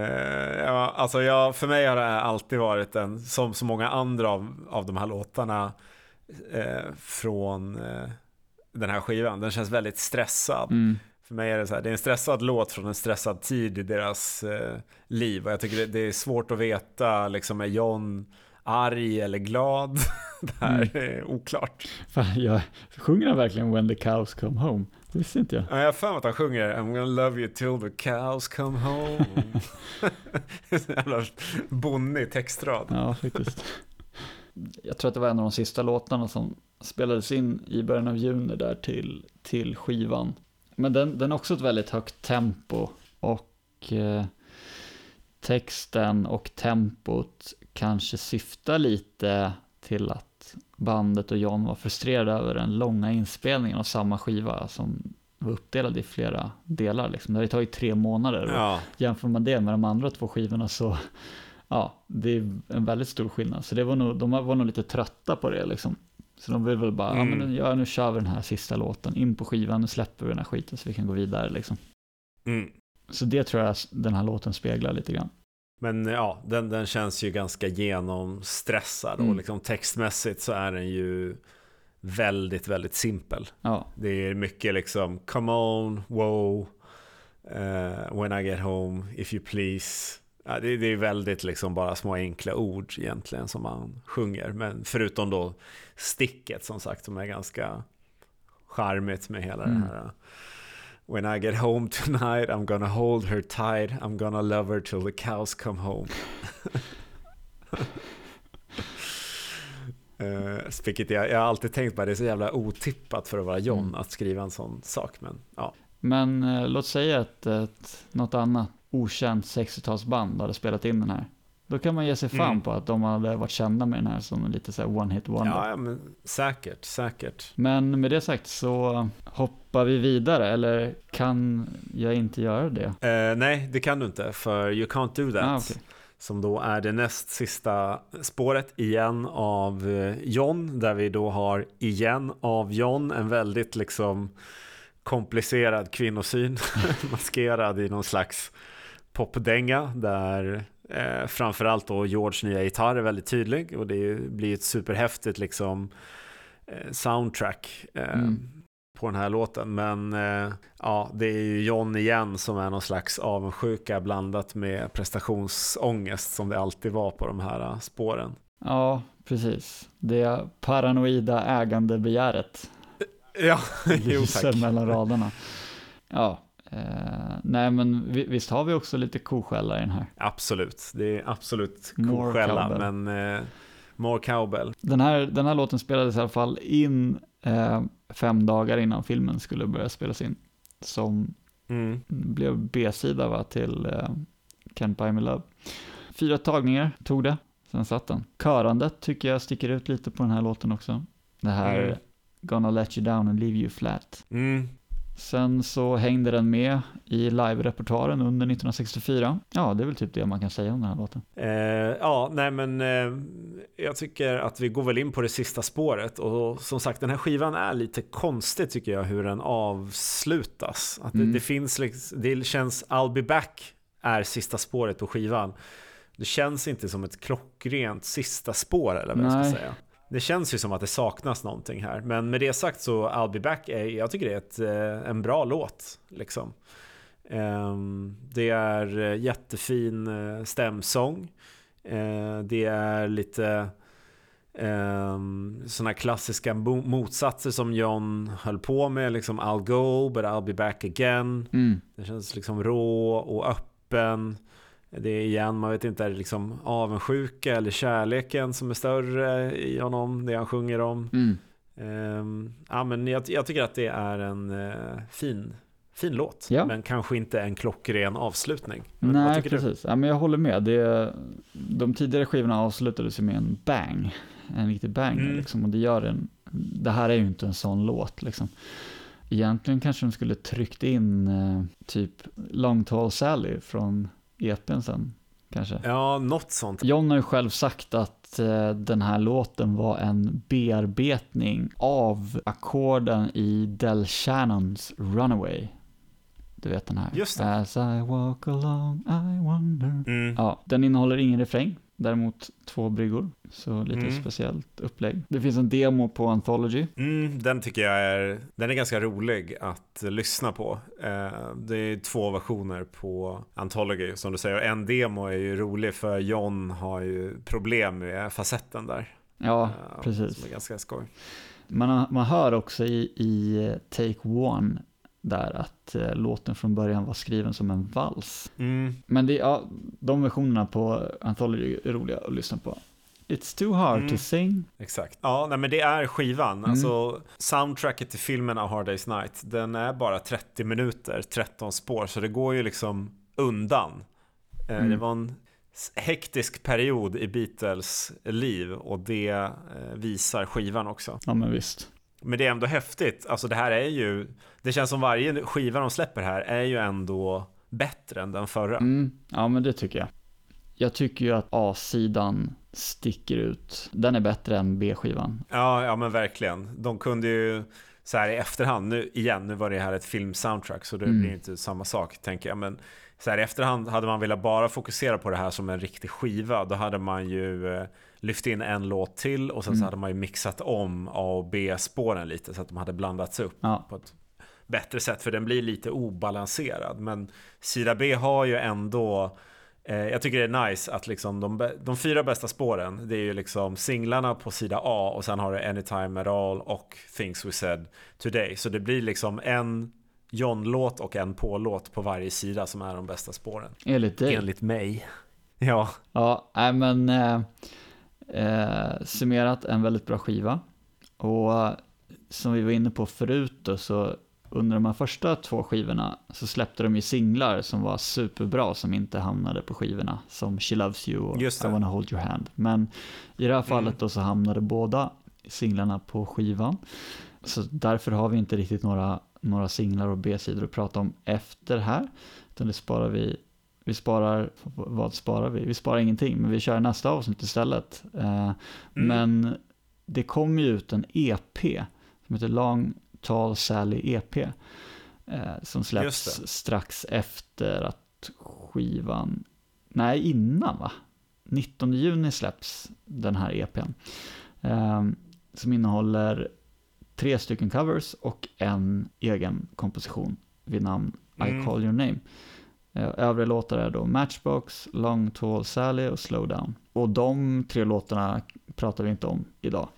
[laughs] ja, alltså jag, för mig har det här alltid varit en, som så många andra av, av de här låtarna eh, från eh, den här skivan. Den känns väldigt stressad.
Mm.
För mig är det så här, det är en stressad låt från en stressad tid i deras eh, liv. Och jag tycker det, det är svårt att veta, liksom är John arg eller glad? [laughs] det här mm. är oklart.
Fan, jag, sjunger han verkligen When the cows come home? Det visste inte jag.
Ja, jag har för mig att han sjunger I'm gonna love you till the cows come home. [laughs] [laughs] Jävla bonnig textrad.
Ja, faktiskt. Jag tror att det var en av de sista låtarna som spelades in i början av juni där till, till skivan. Men den, den har också ett väldigt högt tempo och eh, texten och tempot kanske syftar lite till att bandet och John var frustrerade över den långa inspelningen av samma skiva som var uppdelad i flera delar. Liksom. Det har ju tagit tre månader. Ja. Jämför man det med de andra två skivorna så ja, det är en väldigt stor skillnad. Så det var nog, de var nog lite trötta på det liksom. Så de vill väl bara, mm. ja men ja, nu kör vi den här sista låten, in på skivan, nu släpper vi den här skiten så vi kan gå vidare liksom.
Mm.
Så det tror jag den här låten speglar lite grann.
Men ja, den, den känns ju ganska genomstressad mm. och liksom textmässigt så är den ju väldigt, väldigt simpel.
Ja.
Det är mycket liksom come on, wow, uh, when I get home, if you please. Ja, det, det, är väldigt liksom bara små enkla ord egentligen som man sjunger. Men förutom då sticket som sagt som är ganska charmigt med hela mm. det här When I get home tonight I'm gonna hold her tight I'm gonna love her till the cows come home. [laughs] uh, jag, jag har alltid tänkt på det, det är så jävla otippat för att vara John mm. att skriva en sån sak. Men, ja.
men uh, låt säga att, att något annat okänt 60-talsband hade spelat in den här. Då kan man ge sig fan mm. på att de hade varit kända med den här som lite så one hit wonder.
Ja, men säkert, säkert.
Men med det sagt så hoppar vi vidare, eller kan jag inte göra det?
Uh, nej, det kan du inte, för You Can't Do That. Ah, okay. Som då är det näst sista spåret igen av eh, John, där vi då har igen av John, en väldigt liksom komplicerad kvinnosyn, [laughs] maskerad i någon slags popdänga där Eh, framförallt då George nya gitarr är väldigt tydlig och det blir ett superhäftigt liksom eh, soundtrack eh, mm. på den här låten. Men eh, ja, det är ju John igen som är någon slags avundsjuka blandat med prestationsångest som det alltid var på de här eh, spåren.
Ja, precis. Det paranoida ägandebegäret.
Ja, [laughs] jo tack.
mellan raderna. Ja, Eh, nej men visst har vi också lite koskälla i den här?
Absolut, det är absolut koskälla men eh, more cowbell.
Den här, den här låten spelades i alla fall in eh, fem dagar innan filmen skulle börja spelas in. Som mm. blev B-sida va, till eh, Can't Buy Me Love. Fyra tagningar tog det, sen satt den. Körandet tycker jag sticker ut lite på den här låten också. Det här mm. Gonna let you down and leave you flat.
Mm.
Sen så hängde den med i live-repertoaren under 1964. Ja, det är väl typ det man kan säga om den här låten.
Eh, ja, nej men eh, jag tycker att vi går väl in på det sista spåret och som sagt den här skivan är lite konstig tycker jag hur den avslutas. Att mm. det, det, finns liksom, det känns I'll be back är sista spåret på skivan. Det känns inte som ett klockrent sista spår eller vad nej. jag ska säga. Det känns ju som att det saknas någonting här. Men med det sagt så I'll be back, är, jag tycker det är ett, eh, en bra låt. Liksom. Ehm, det är eh, jättefin eh, stämsång. Det är lite ehm, sådana klassiska motsatser som John höll på med. Liksom I'll go but I'll be back again.
Mm.
Det känns liksom rå och öppen. Det är igen, man vet inte, är det liksom avundsjuka eller kärleken som är större i honom, det han sjunger om.
Mm.
Um, ja, men jag, jag, tycker att det är en uh, fin, fin låt, ja. men kanske inte en klockren avslutning.
Nej, precis. Ja, men jag håller med. Det, de tidigare skivorna avslutades med en bang, en riktig bang. Mm. Liksom, och det, gör en, det här är ju inte en sån låt. Liksom. Egentligen kanske de skulle tryckt in uh, typ Long Tall Sally från EPn sen, kanske.
Ja, något sånt.
John har ju själv sagt att eh, den här låten var en bearbetning av ackorden i Del Shannons Runaway. Du vet den här.
Just det.
As I walk along.
Mm.
Ja, den innehåller ingen refräng. Däremot två bryggor, så lite mm. speciellt upplägg. Det finns en demo på Anthology.
Mm, den tycker jag är, den är ganska rolig att lyssna på. Eh, det är två versioner på Anthology som du säger. En demo är ju rolig för John har ju problem med facetten där.
Ja, precis.
Som är ganska skoj.
Man, man hör också i, i Take One där att eh, låten från början var skriven som en vals.
Mm.
Men det, ja, de versionerna på Anthology är roliga att lyssna på. It's too hard
Mm.
to sing.
Exakt. Ja, nej, men det är skivan.
Mm.
Alltså, soundtracket till filmen A Hard Day's Night, den är bara 30 minuter, 13 spår, så det går ju liksom undan. Eh,
Mm.
Det var en hektisk period i Beatles liv och det eh, visar skivan också.
Ja, men visst.
Men det är ändå häftigt. Alltså det här är ju, det känns som varje skiva de släpper här är ju ändå bättre än den förra.
Mm, ja, men det tycker jag. Jag tycker ju att A-sidan sticker ut. Den är bättre än B-skivan.
Ja, ja men verkligen. De kunde ju så här i efterhand, nu igen, nu var det här ett filmsoundtrack så det
Mm.
blir inte samma sak tänker jag. Men så här i efterhand hade man velat bara fokusera på det här som en riktig skiva, då hade man ju eh, lyft in en låt till och sen så
Mm.
hade man ju mixat om A och B-spåren lite så att de hade blandats upp
Ja,
på ett bättre sätt för den blir lite obalanserad. Men sida B har ju ändå eh, jag tycker det är nice att liksom de, de fyra bästa spåren det är ju liksom singlarna på sida A och sen har du Anytime at all och Things We Said Today. Så det blir liksom en John-låt och en Paul-låt på varje sida som är de bästa spåren.
enligt dig.
Enligt mig. Ja,
Ja, nej men eh, eh, summerat en väldigt bra skiva. Och eh, som vi var inne på förut då, så under de här första två skivorna så släppte de ju singlar som var superbra som inte hamnade på skivorna. Som She Loves You och I. Wanna Hold Your Hand. Men i det här fallet
Mm.
då så hamnade båda singlarna på skivan. Så därför har vi inte riktigt några, några singlar och B-sidor att prata om efter här. Utan det sparar vi vi sparar, vad sparar vi? Vi sparar ingenting, men vi kör nästa avsnitt istället. Eh,
Mm.
Men det kommer ju ut en EP som heter Long Tall Sally EP. Eh, som släpps strax efter att skivan, nej innan va? 19 juni släpps den här EPn. Eh, som innehåller tre stycken covers och en egen komposition vid namn I
Mm.
Call Your Name. Eh, Övriga låtar är då Matchbox, Long Tall Sally och Slow Down. Och de tre låtarna pratar vi inte om idag.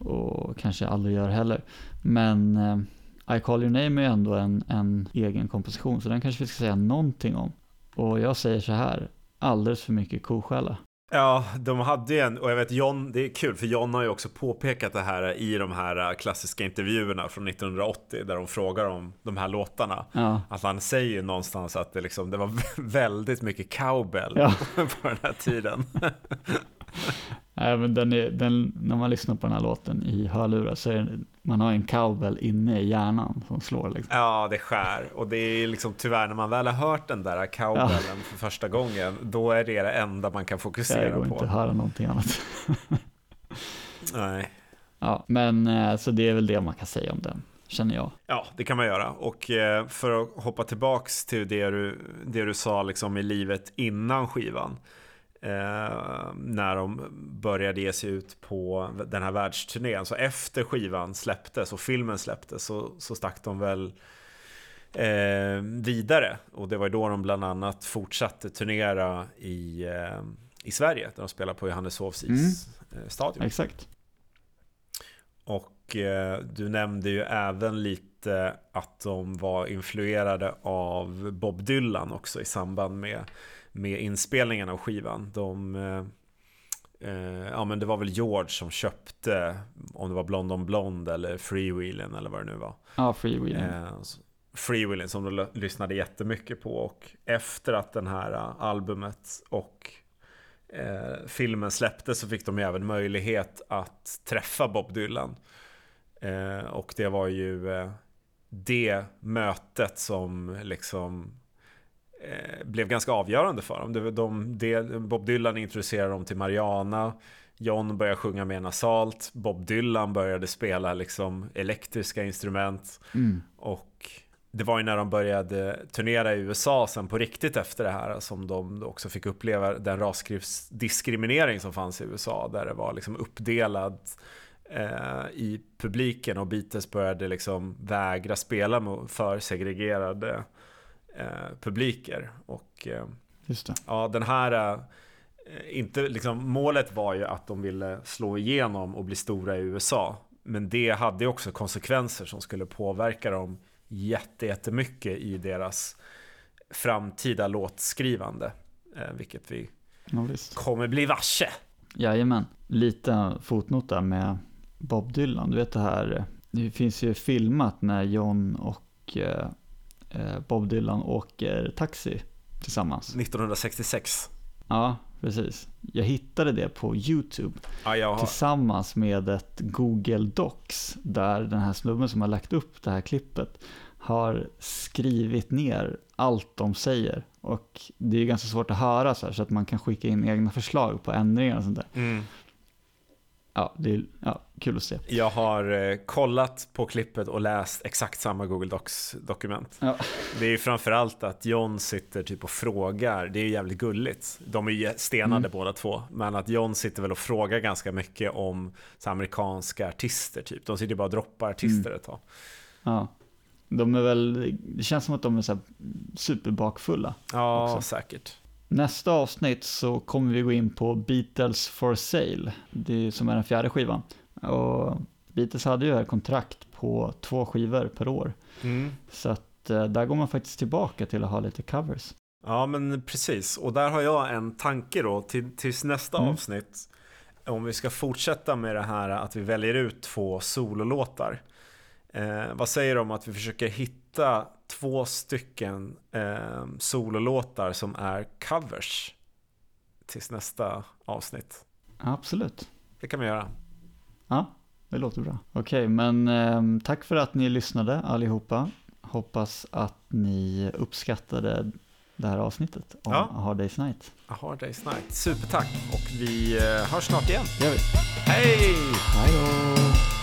Och kanske aldrig gör heller. Men eh, I Call Your Name är ju ändå en, en egen komposition, så den kanske vi ska säga någonting om. Och jag säger så här, alldeles för mycket koskälla.
Ja, de hade ju en, och jag vet John, det är kul för John har ju också påpekat det här i de här klassiska intervjuerna från 1980 där de frågar om de här låtarna.
Ja,
Att han säger ju någonstans att det, liksom, det var [laughs] väldigt mycket cowbell
Ja. [laughs]
på den här tiden. [laughs]
även den är, den, när man lyssnar på den här låten i hörlurar så är det, man har en cowbell inne i hjärnan som slår liksom.
Ja, det skär. Och det är liksom tyvärr när man väl har hört den där cowbellen för första gången, då är det det enda man kan
Det
fokusera
går
på.
inte att höra någonting annat. [laughs]
Nej.
Ja, men eh, så det är väl det man kan säga om den, känner jag.
Ja, det kan man göra. Och eh, för att hoppa tillbaks till det du, det du sa liksom i livet innan skivan. Eh, när de började ge sig ut på den här världsturnén. Så efter skivan släpptes och filmen släpptes så, så stack de väl eh, vidare. Och det var då de bland annat fortsatte turnera i, eh, i Sverige. Där de spelade på Johanneshovs
Mm.
isstadion.
Exakt.
Och eh, du nämnde ju även lite att de var influerade av Bob Dylan också i samband med, med inspelningen av skivan. De, eh, eh, ja men det var väl George som köpte, om det var Blond on Blonde eller Freewheeling eller vad det nu var.
Ja, freewheeling.
Eh, Freewheeling som de lyssnade jättemycket på och efter att den här eh, albumet och eh, filmen släpptes så fick de ju även möjlighet att träffa Bob Dylan. Eh, och det var ju eh, det mötet som liksom blev ganska avgörande för dem. Var de, det, Bob Dylan introducerade dem till Mariana. John började sjunga mer nasalt. Bob Dylan började spela liksom elektriska instrument.
Mm.
Och det var ju när de började turnera i USA sen på riktigt efter det här som de också fick uppleva den rasdiskriminering som fanns i USA där det var liksom uppdelad eh, i publiken och Beatles började liksom vägra spela för segregerade eh, publiker. Och eh, ja, den här eh, inte, liksom, målet var ju att de ville slå igenom och bli stora i USA. Men det hade också konsekvenser som skulle påverka dem jättemycket i deras framtida låtskrivande. Eh, vilket vi
Ja,
kommer bli varse.
Jajamän. Lite fotnot där med Bob Dylan. Du vet det här, det finns ju filmat när John och Bob Dylan åker taxi tillsammans.
1966.
Ja, precis. Jag hittade det på YouTube
Ja,
tillsammans med ett Google Docs där den här snubben som har lagt upp det här klippet har skrivit ner allt de säger. Och det är ganska svårt att höra så här så att man kan skicka in egna förslag på ändringar och sånt där.
mm,
Ja, det är ja, kul att se.
jag har eh, kollat på klippet och läst exakt samma Google Docs-dokument.
Ja.
Det är ju framförallt att John sitter typ och frågar, det är ju jävligt gulligt. De är ju stenade
Mm.
båda två, men att John sitter väl och frågar ganska mycket om så amerikanska artister typ. De sitter ju bara och droppar artister ett tag.
Ja. De är väl, det känns som att de är så superbakfulla.
Ja,
Också.
säkert.
Nästa avsnitt så kommer vi gå in på Beatles for Sale, det är, som är den fjärde skivan. Och Beatles hade ju ett kontrakt på två skivor per år.
Mm.
Så att eh, där går man faktiskt tillbaka till att ha lite covers.
Ja, men precis. Och där har jag en tanke då till, tills nästa
Mm.
avsnitt. Om vi ska fortsätta med det här att vi väljer ut två sololåtar. Eh, vad säger du om att vi försöker hitta två stycken eh, sololåtar som är covers tills nästa avsnitt?
Absolut.
Det kan vi göra.
Ja, det låter bra. Okej, men eh, tack för att ni lyssnade allihopa. Hoppas att ni uppskattade det här avsnittet om
Ja.
A Hard Day's Night.
A Hard Day's Night. Supertack och vi eh, hörs snart igen.
Det gör vi.
Hej!
Hej då!